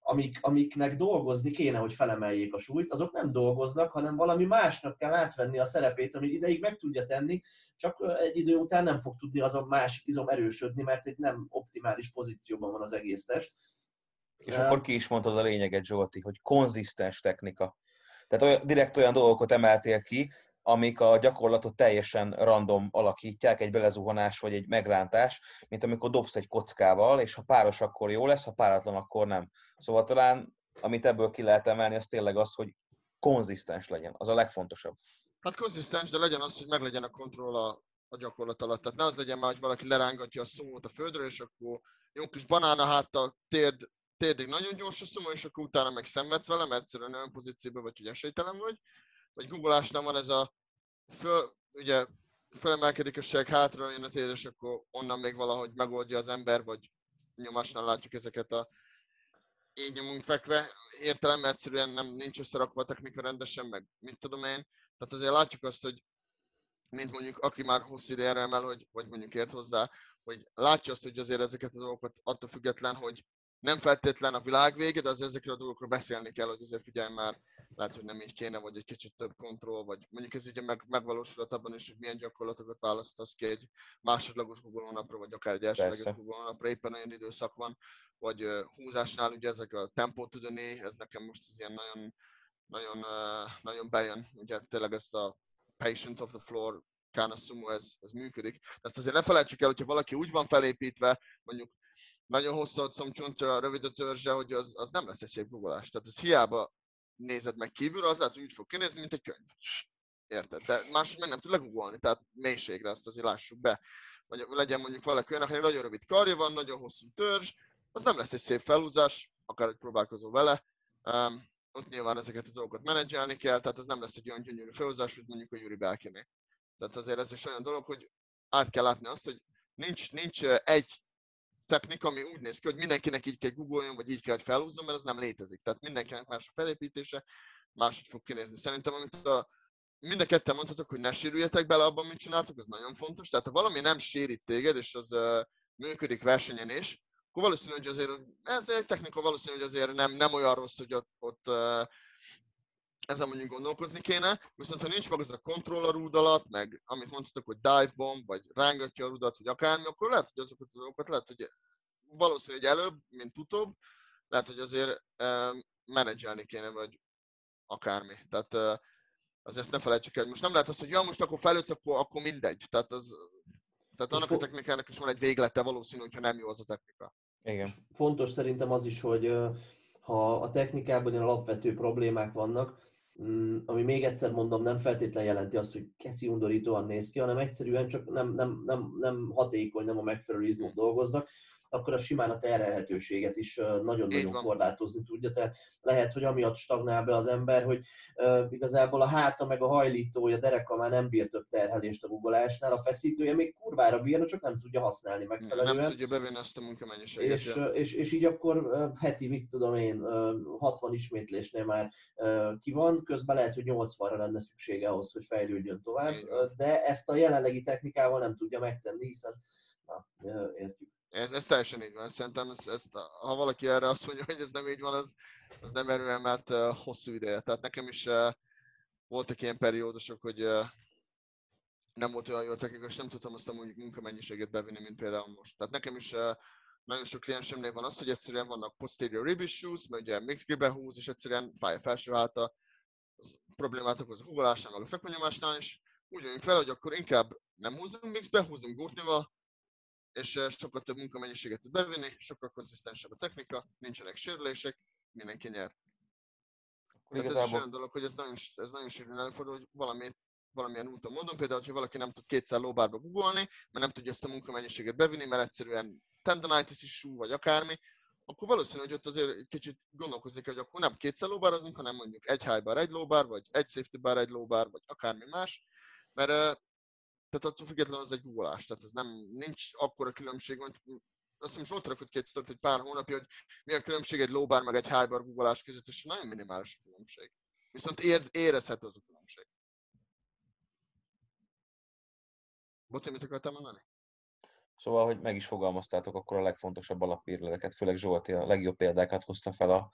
amik, amiknek dolgozni kéne, hogy felemeljék a súlyt, azok nem dolgoznak, hanem valami másnak kell átvenni a szerepét, ami ideig meg tudja tenni, csak egy idő után nem fog tudni az a másik izom erősödni, mert egy nem optimális pozícióban van az egész test. És akkor ki is mondtad a lényeget, Zsolti, hogy konzisztens technika. Tehát olyan, direkt olyan dolgokat emeltél ki, amik a gyakorlatot teljesen random alakítják, egy belezuhanás vagy egy megrántás, mint amikor dobsz egy kockával, és ha páros, akkor jó lesz, ha páratlan, akkor nem. Szóval talán, amit ebből ki lehet emelni, az tényleg az, hogy konzisztens legyen. Az a legfontosabb. Hát konzisztens, de legyen az, hogy meg legyen a kontroll a, a gyakorlat alatt. Tehát ne az legyen már, hogy valaki lerángatja a szumót a földről, és akkor jó kis banána háttal térd, térdig nagyon gyors a szumó, és akkor utána meg szenvedsz vele, mert egyszerűen olyan pozícióban vagy, hogy esélytelen vagy. Vagy googolásnál van ez a föl, ugye fölemelkedik a seg, hátra jön a tér, és akkor onnan még valahogy megoldja az ember, vagy nyomásnál látjuk ezeket a így nyomunk fekve, értelem egyszerűen nem nincs összerakva a technika rendesen, meg mit tudom én. Tehát azért látjuk azt, hogy mint mondjuk aki már hosszú ideje emel, hogy, vagy mondjuk ért hozzá, hogy látja azt, hogy azért ezeket a dolgokat attól független, hogy nem feltétlen a világ vége, de az ezekről a dolgokról beszélni kell, hogy azért figyelj már, lehet, hogy nem így kéne, vagy egy kicsit több kontroll, vagy mondjuk ez ugye meg, megvalósulhat abban is, hogy milyen gyakorlatokat választasz ki egy másodlagos Google honlapra, vagy akár egy elsőleges Google honlapra, éppen olyan időszak van, vagy húzásnál ugye ezek a tempó tudni, ez nekem most az ilyen nagyon, nagyon, nagyon bejön, ugye tényleg ezt a patient of the floor Kana Sumo, ez, ez működik. De ezt azért ne felejtsük el, hogyha valaki úgy van felépítve, mondjuk nagyon hosszú a rövid a törzse, hogy az, az nem lesz egy szép googolás. Tehát ez hiába nézed meg kívülről, az lehet, hogy úgy fog kinézni, mint egy könyv. Érted? De máshogy meg nem tud legugolni, tehát mélységre azt azért lássuk be. Vagy legyen mondjuk valaki olyan, akinek nagyon rövid karja van, nagyon hosszú törzs, az nem lesz egy szép felhúzás, akár hogy próbálkozol vele. Um, ott nyilván ezeket a dolgokat menedzselni kell, tehát ez nem lesz egy olyan gyönyörű felhúzás, mint mondjuk a Juri Belkiné. Tehát azért ez is olyan dolog, hogy át kell látni azt, hogy nincs, nincs egy technika, ami úgy néz ki, hogy mindenkinek így kell googoljon, vagy így kell, hogy felhúzzon, mert az nem létezik. Tehát mindenkinek más a felépítése, máshogy fog kinézni. Szerintem, amit a, mind a ketten mondhatok, hogy ne sérüljetek bele abban, mit csináltok, az nagyon fontos. Tehát ha valami nem sérít téged, és az uh, működik versenyen is, akkor valószínű, hogy azért, ez egy technika valószínű, hogy azért nem, nem olyan rossz, hogy ott, ott uh, ezen mondjuk gondolkozni kéne, viszont ha nincs meg az a controller alatt, meg amit mondhatok, hogy dive bomb, vagy rángatja a rudat, vagy akármi, akkor lehet, hogy azokat a dolgokat lehet, hogy valószínű, hogy előbb, mint utóbb, lehet, hogy azért uh, menedzselni kéne, vagy akármi. Tehát uh, azért ezt ne felejtsük el. Most nem lehet az, hogy ja, most akkor felőtsz, akkor, akkor mindegy. Tehát, az, tehát annak a technikának is van egy véglete valószínű, hogyha nem jó az a technika. Igen. Fontos szerintem az is, hogy ha a technikában ilyen alapvető problémák vannak, ami még egyszer mondom, nem feltétlenül jelenti azt, hogy keci undorítóan néz ki, hanem egyszerűen csak nem, nem, nem, nem hatékony, nem a megfelelő izmok dolgoznak akkor a simán a terhelhetőséget is nagyon-nagyon korlátozni tudja. Tehát lehet, hogy amiatt stagnál be az ember, hogy igazából a háta meg a hajlítója, dereka már nem bír több terhelést a guggolásnál, a feszítője még kurvára bírna, csak nem tudja használni megfelelően. Nem tudja bevenni azt a munkamennyiséget. És, ja. és, és így akkor heti, mit tudom én, uh, 60 ismétlésnél már ki van, közben lehet, hogy 80-ra lenne szüksége ahhoz, hogy fejlődjön tovább, de ezt a jelenlegi technikával nem tudja megtenni, hiszen na, értjük. Ez, ez teljesen így van. Szerintem ezt, ezt, ha valaki erre azt mondja, hogy ez nem így van, az, az nem erően, mert uh, hosszú ideje. Tehát nekem is uh, voltak ilyen periódusok, hogy uh, nem volt olyan jó technika, és nem tudtam azt a mondjuk munkamennyiséget bevinni, mint például most. Tehát nekem is uh, nagyon sok kliensemnél van az, hogy egyszerűen vannak posterior rib issues, mert ugye mix grip húz, és egyszerűen fáj a felső háta, az problémát okoz a húgolásnál, a fekvőnyomásnál is. Úgy jönünk fel, hogy akkor inkább nem húzunk mixbe, húzunk gurtnival, és sokkal több munkamennyiséget tud bevinni, sokkal konzisztensebb a technika, nincsenek sérülések, mindenki nyer. Hát igazából... ez is olyan dolog, hogy ez nagyon, ez nagyon sűrűn előfordul, hogy valami, valamilyen úton módon, például, hogyha valaki nem tud kétszer lóbárba googolni, mert nem tudja ezt a munkamennyiséget bevinni, mert egyszerűen tendonitis is sú, vagy akármi, akkor valószínű, hogy ott azért kicsit gondolkozik, hogy akkor nem kétszer lóbározunk, hanem mondjuk egy high bar, egy lóbár, vagy egy safety bar, egy lóbár, vagy akármi más, mert tehát attól függetlenül az egy googolás, tehát ez nem, nincs akkora különbség, hogy azt hiszem Zsolt rakott két sztorit egy pár hónapja, hogy mi a különbség egy lóbár meg egy highbar googolás között, és nagyon minimális a különbség. Viszont ér, érezhető az a különbség. Boti, mit akartál mondani? Szóval, hogy meg is fogalmaztátok akkor a legfontosabb alappírleteket, főleg Zsolti a legjobb példákat hozta fel a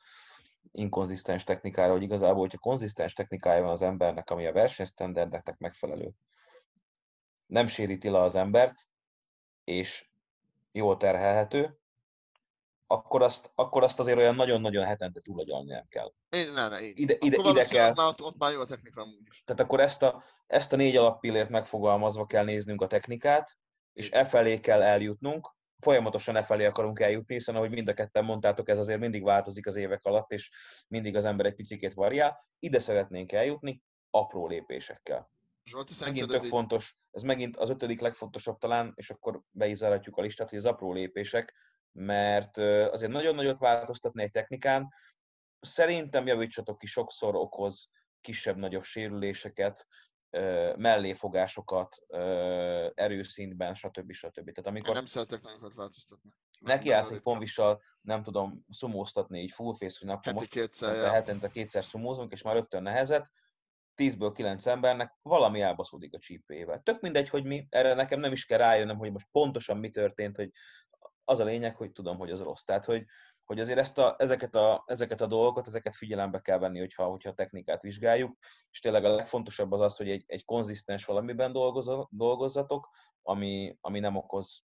inkonzisztens technikára, hogy igazából, hogyha konzisztens technikája van az embernek, ami a versenysztenderdeknek megfelelő, nem séríti le az embert, és jól terhelhető, akkor azt, akkor azt azért olyan nagyon-nagyon hetente túlagyalni nem kell. Én, ne, ne, ide, ide, ide kell. Már ott, ott már jó a technika amúgy is. Tehát akkor ezt a, ezt a négy alappillért megfogalmazva kell néznünk a technikát, és e felé kell eljutnunk, folyamatosan e felé akarunk eljutni, hiszen ahogy mind a ketten mondtátok, ez azért mindig változik az évek alatt, és mindig az ember egy picikét variál. Ide szeretnénk eljutni apró lépésekkel. Zsolti, megint tök fontos, ez megint az ötödik legfontosabb talán, és akkor be is a listát, hogy az apró lépések, mert azért nagyon nagyot változtatni egy technikán, szerintem javítsatok ki sokszor okoz kisebb-nagyobb sérüléseket, melléfogásokat, erőszintben, stb. stb. Tehát amikor nem szeretek nagyokat változtatni. Neki állsz egy ponvissal, nem tudom, szumóztatni egy full face, hogy akkor Heti most kétszer, hetente kétszer szumózunk, és már rögtön nehezet, 10-ből 9 embernek valami elbaszódik a csípőjével. Tök mindegy, hogy mi, erre nekem nem is kell rájönnöm, hogy most pontosan mi történt, hogy az a lényeg, hogy tudom, hogy az rossz. Tehát, hogy, hogy azért ezt a, ezeket, a, ezeket a dolgokat, ezeket figyelembe kell venni, hogyha, hogyha a technikát vizsgáljuk, és tényleg a legfontosabb az az, hogy egy, egy konzisztens valamiben dolgozzatok, ami, ami nem okoz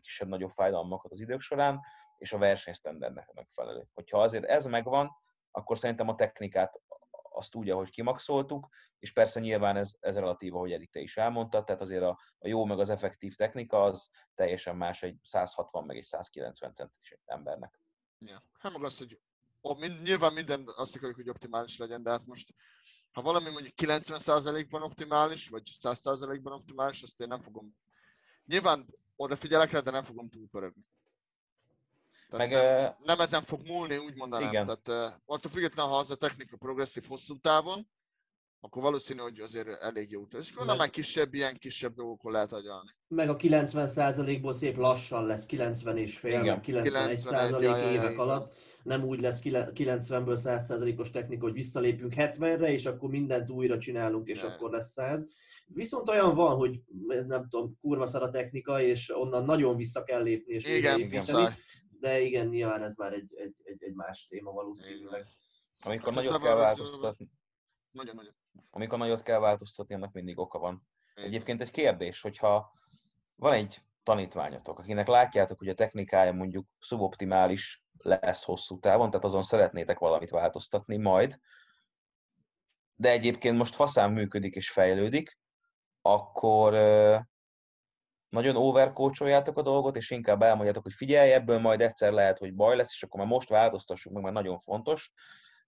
kisebb-nagyobb fájdalmakat az idők során, és a versenysztendernek megfelelő. Hogyha azért ez megvan, akkor szerintem a technikát azt úgy, ahogy kimaxoltuk, és persze nyilván ez, ez relatív, ahogy Erik te is elmondtad, tehát azért a, a jó meg az effektív technika az teljesen más egy 160 meg egy 190 centis embernek. Ja. Hát meg az, hogy ó, mind, nyilván minden azt akarjuk, hogy optimális legyen, de hát most ha valami mondjuk 90%-ban optimális, vagy 100%-ban optimális, azt én nem fogom. Nyilván odafigyelek rá, de nem fogom túlpörögni. Tehát meg, nem, nem, ezen fog múlni, úgy mondanám. Igen. Tehát uh, attól függetlenül, ha az a technika progresszív hosszú távon, akkor valószínű, hogy azért elég jó És akkor meg... kisebb, ilyen kisebb dolgokon lehet agyalni. Meg a 90%-ból szép lassan lesz 90 és fél, Igen. 91 százalék évek ja, ja, alatt. Nem úgy lesz 90-ből 100%-os technika, hogy visszalépünk 70-re, és akkor mindent újra csinálunk, és ja. akkor lesz 100. Viszont olyan van, hogy nem tudom, kurva szar a technika, és onnan nagyon vissza kell lépni, és igen, igen, de igen, nyilván ez már egy, egy, egy, egy más téma valószínűleg. Amikor hát nagyot kell változtatni. Nagyon, nagyon. Amikor nagyot kell változtatni, annak mindig oka van. Egyébként egy kérdés, hogyha van egy tanítványotok, akinek látjátok, hogy a technikája mondjuk szuboptimális lesz hosszú távon, tehát azon szeretnétek valamit változtatni majd, de egyébként most faszán működik és fejlődik, akkor nagyon overcoacholjátok a dolgot, és inkább elmondjátok, hogy figyelj, ebből majd egyszer lehet, hogy baj lesz, és akkor már most változtassuk meg, mert nagyon fontos,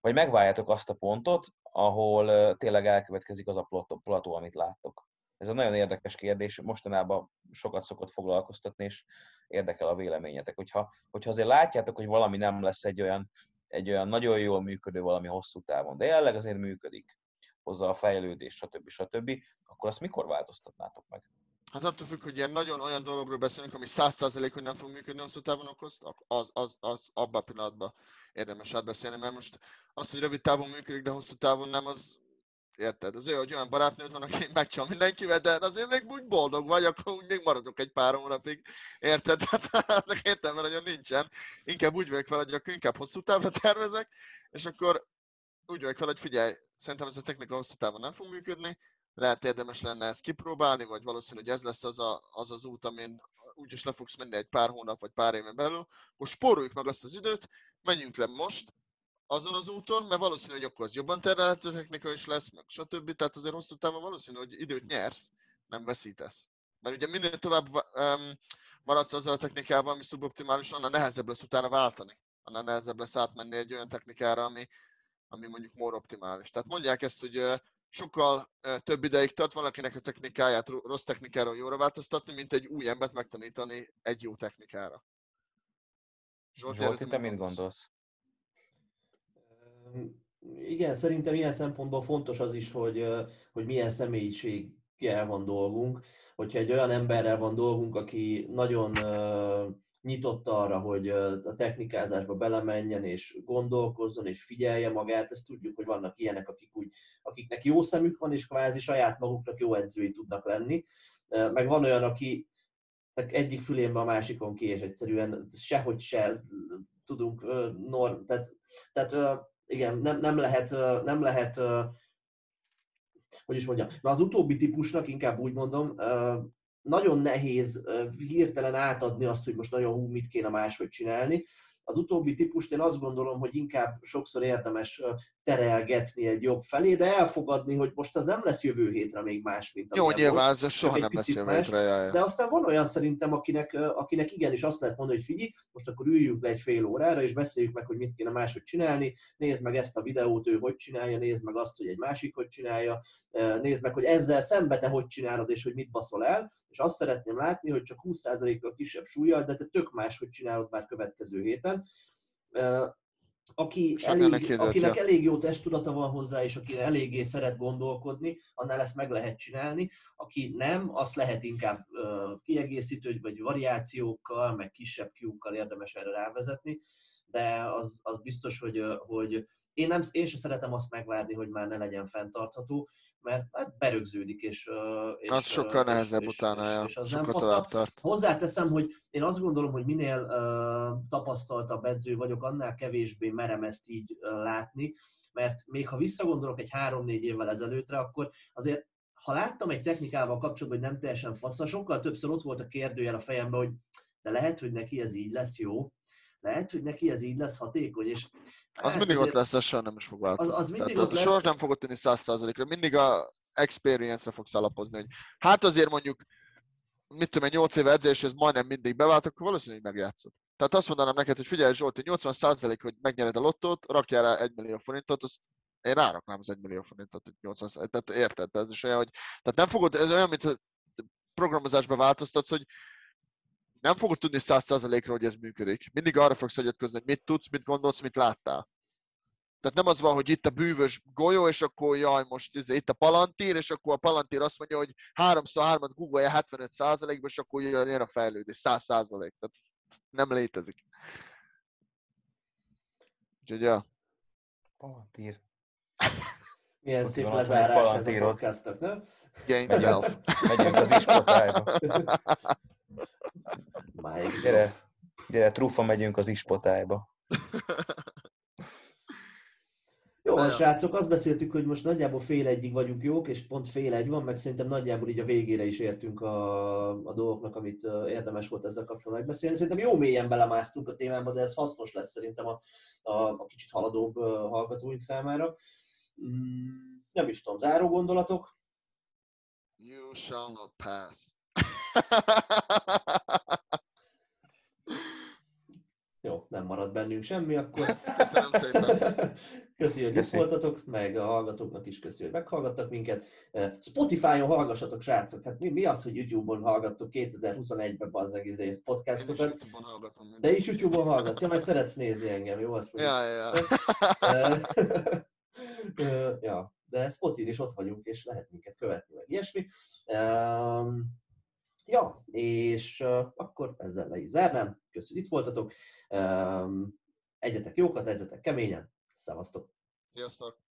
vagy megváljátok azt a pontot, ahol tényleg elkövetkezik az a plató, amit láttok. Ez egy nagyon érdekes kérdés, mostanában sokat szokott foglalkoztatni, és érdekel a véleményetek. Hogyha, hogyha azért látjátok, hogy valami nem lesz egy olyan, egy olyan nagyon jól működő valami hosszú távon, de jelenleg azért működik, hozza a fejlődést, stb. stb., akkor azt mikor változtatnátok meg? Hát attól függ, hogy ilyen nagyon olyan dologról beszélünk, ami száz százalék, hogy nem fog működni hosszú távon, okoz, az, az, az abban a pillanatban érdemes átbeszélni, mert most az, hogy rövid távon működik, de hosszú távon nem, az érted? Az olyan, hogy olyan barátnőd van, aki megcsal mindenkivel, de azért még úgy boldog vagy, akkor úgy még maradok egy pár hónapig, érted? Tehát értem, mert nagyon nincsen. Inkább úgy vagyok fel, hogy akkor inkább hosszú távra tervezek, és akkor úgy vagyok fel, hogy figyelj, szerintem ez a technika hosszú távon nem fog működni, lehet érdemes lenne ezt kipróbálni, vagy valószínű, hogy ez lesz az a, az, az út, amin úgyis le fogsz menni egy pár hónap vagy pár éven belül, akkor spóroljuk meg azt az időt, menjünk le most azon az úton, mert valószínű, hogy akkor az jobban terelhető technika is lesz, meg stb. Tehát azért hosszú távon valószínű, hogy időt nyersz, nem veszítesz. Mert ugye minél tovább um, maradsz azzal a technikával, ami szuboptimális, annál nehezebb lesz utána váltani. Annál nehezebb lesz átmenni egy olyan technikára, ami, ami mondjuk more optimális. Tehát mondják ezt, hogy sokkal több ideig tart valakinek a technikáját rossz technikáról jóra változtatni, mint egy új embert megtanítani egy jó technikára. Zsolti, Zsolti te mit gondolsz? Igen, szerintem ilyen szempontból fontos az is, hogy, hogy milyen személyiséggel van dolgunk. Hogyha egy olyan emberrel van dolgunk, aki nagyon nyitott arra, hogy a technikázásba belemenjen és gondolkozzon és figyelje magát. Ezt tudjuk, hogy vannak ilyenek, akik úgy, akiknek jó szemük van, és kvázi saját maguknak jó edzői tudnak lenni. Meg van olyan, aki egyik fülénbe a másikon ki, és egyszerűen sehogy se tudunk norm, tehát, tehát igen, nem, nem lehet, nem lehet hogy is mondjam, na az utóbbi típusnak inkább úgy mondom, nagyon nehéz hirtelen átadni azt, hogy most nagyon hú, mit kéne máshogy csinálni. Az utóbbi típust én azt gondolom, hogy inkább sokszor érdemes terelgetni egy jobb felé, de elfogadni, hogy most az nem lesz jövő hétre még más, mint Jó, nyilván ez soha nem lesz jövő hétre. Jaj. De aztán van olyan szerintem, akinek, akinek igenis azt lehet mondani, hogy figyelj, most akkor üljünk le egy fél órára, és beszéljük meg, hogy mit kéne máshogy csinálni, nézd meg ezt a videót, ő hogy csinálja, nézd meg azt, hogy egy másik hogy csinálja, nézd meg, hogy ezzel szembe te hogy csinálod, és hogy mit baszol el, és azt szeretném látni, hogy csak 20%-kal kisebb súlyjal, de te tök máshogy csinálod már következő héten aki elég, akinek elég jó testudata van hozzá, és aki eléggé szeret gondolkodni, annál ezt meg lehet csinálni. Aki nem, azt lehet inkább kiegészítő, vagy variációkkal, meg kisebb kiúkkal érdemes erre rávezetni. De az, az biztos, hogy, hogy én, nem, én sem szeretem azt megvárni, hogy már ne legyen fenntartható, mert hát berögződik, és... és az sokkal nehezebb utána, és, és az sokkal nem tovább tart. Hozzáteszem, hogy én azt gondolom, hogy minél uh, tapasztaltabb edző vagyok, annál kevésbé merem ezt így uh, látni, mert még ha visszagondolok egy három-négy évvel ezelőttre, akkor azért ha láttam egy technikával kapcsolatban, hogy nem teljesen fasza, sokkal többször ott volt a kérdőjel a fejemben, hogy de lehet, hogy neki ez így lesz jó, lehet, hogy neki ez így lesz hatékony, és Az mindig ott lesz, az soha nem is fog változni. Az, az mindig Tehát ott lesz. Soha nem fogod tenni száz százalékra. Mindig a experience-re fogsz alapozni, hogy hát azért mondjuk, mit tudom én, 8 éve edzés, ez majdnem mindig bevált, akkor valószínűleg megjátszod. Tehát azt mondanám neked, hogy figyelj Zsolti, 80 százalék, hogy megnyered a lottót, rakjál rá 1 millió forintot, azt én ráraknám az 1 millió forintot, hogy 80 százalék. Tehát érted, ez is olyan, hogy tehát nem fogod, ez olyan, mint a programozásban változtatsz, hogy nem fogod tudni 100%-ra, hogy ez működik. Mindig arra fogsz hagyatkozni, hogy mit tudsz, mit gondolsz, mit láttál. Tehát nem az van, hogy itt a bűvös golyó, és akkor jaj, most itt a palantír, és akkor a palantír azt mondja, hogy 3x3-at googolja 75%-ba, és akkor jön a fejlődés, 100%. Tehát ez nem létezik. Úgyhogy ja. Palantír. Milyen Ott szép lezárás ez a podcastok, nem? Gain Megyünk, megyünk az ispotályba. Máig. Gyere, gyere, trufa, megyünk az ispotályba. Jó, jó. srácok, azt beszéltük, hogy most nagyjából fél egyig vagyunk jók, és pont fél egy van, meg szerintem nagyjából így a végére is értünk a, a dolgoknak, amit érdemes volt ezzel kapcsolatban megbeszélni. Szerintem jó mélyen belemásztunk a témába, de ez hasznos lesz szerintem a, a, a kicsit haladóbb hallgatóink számára. Mm, nem is tudom, záró gondolatok? You shall not pass. Jó, nem marad bennünk semmi, akkor Köszönöm szépen. Köszi, hogy itt voltatok, meg a hallgatóknak is köszi, hogy meghallgattak minket. Eh, Spotify-on hallgassatok, srácok. Hát mi, mi az, hogy YouTube-on hallgattok 2021-ben bazzeg izé Én is podcastokat, YouTube-on hallgatom. de is YouTube-on hallgatsz. Ja, mert szeretsz nézni engem, jó? Azt mondjuk. Ja, ja, ja. Eh, eh, ja, de Spotin is ott vagyunk, és lehet minket követni, meg ilyesmi. Ja, és akkor ezzel le is zárnám. Köszönjük, hogy itt voltatok. Egyetek jókat, edzetek keményen. Szevasztok! Sziasztok.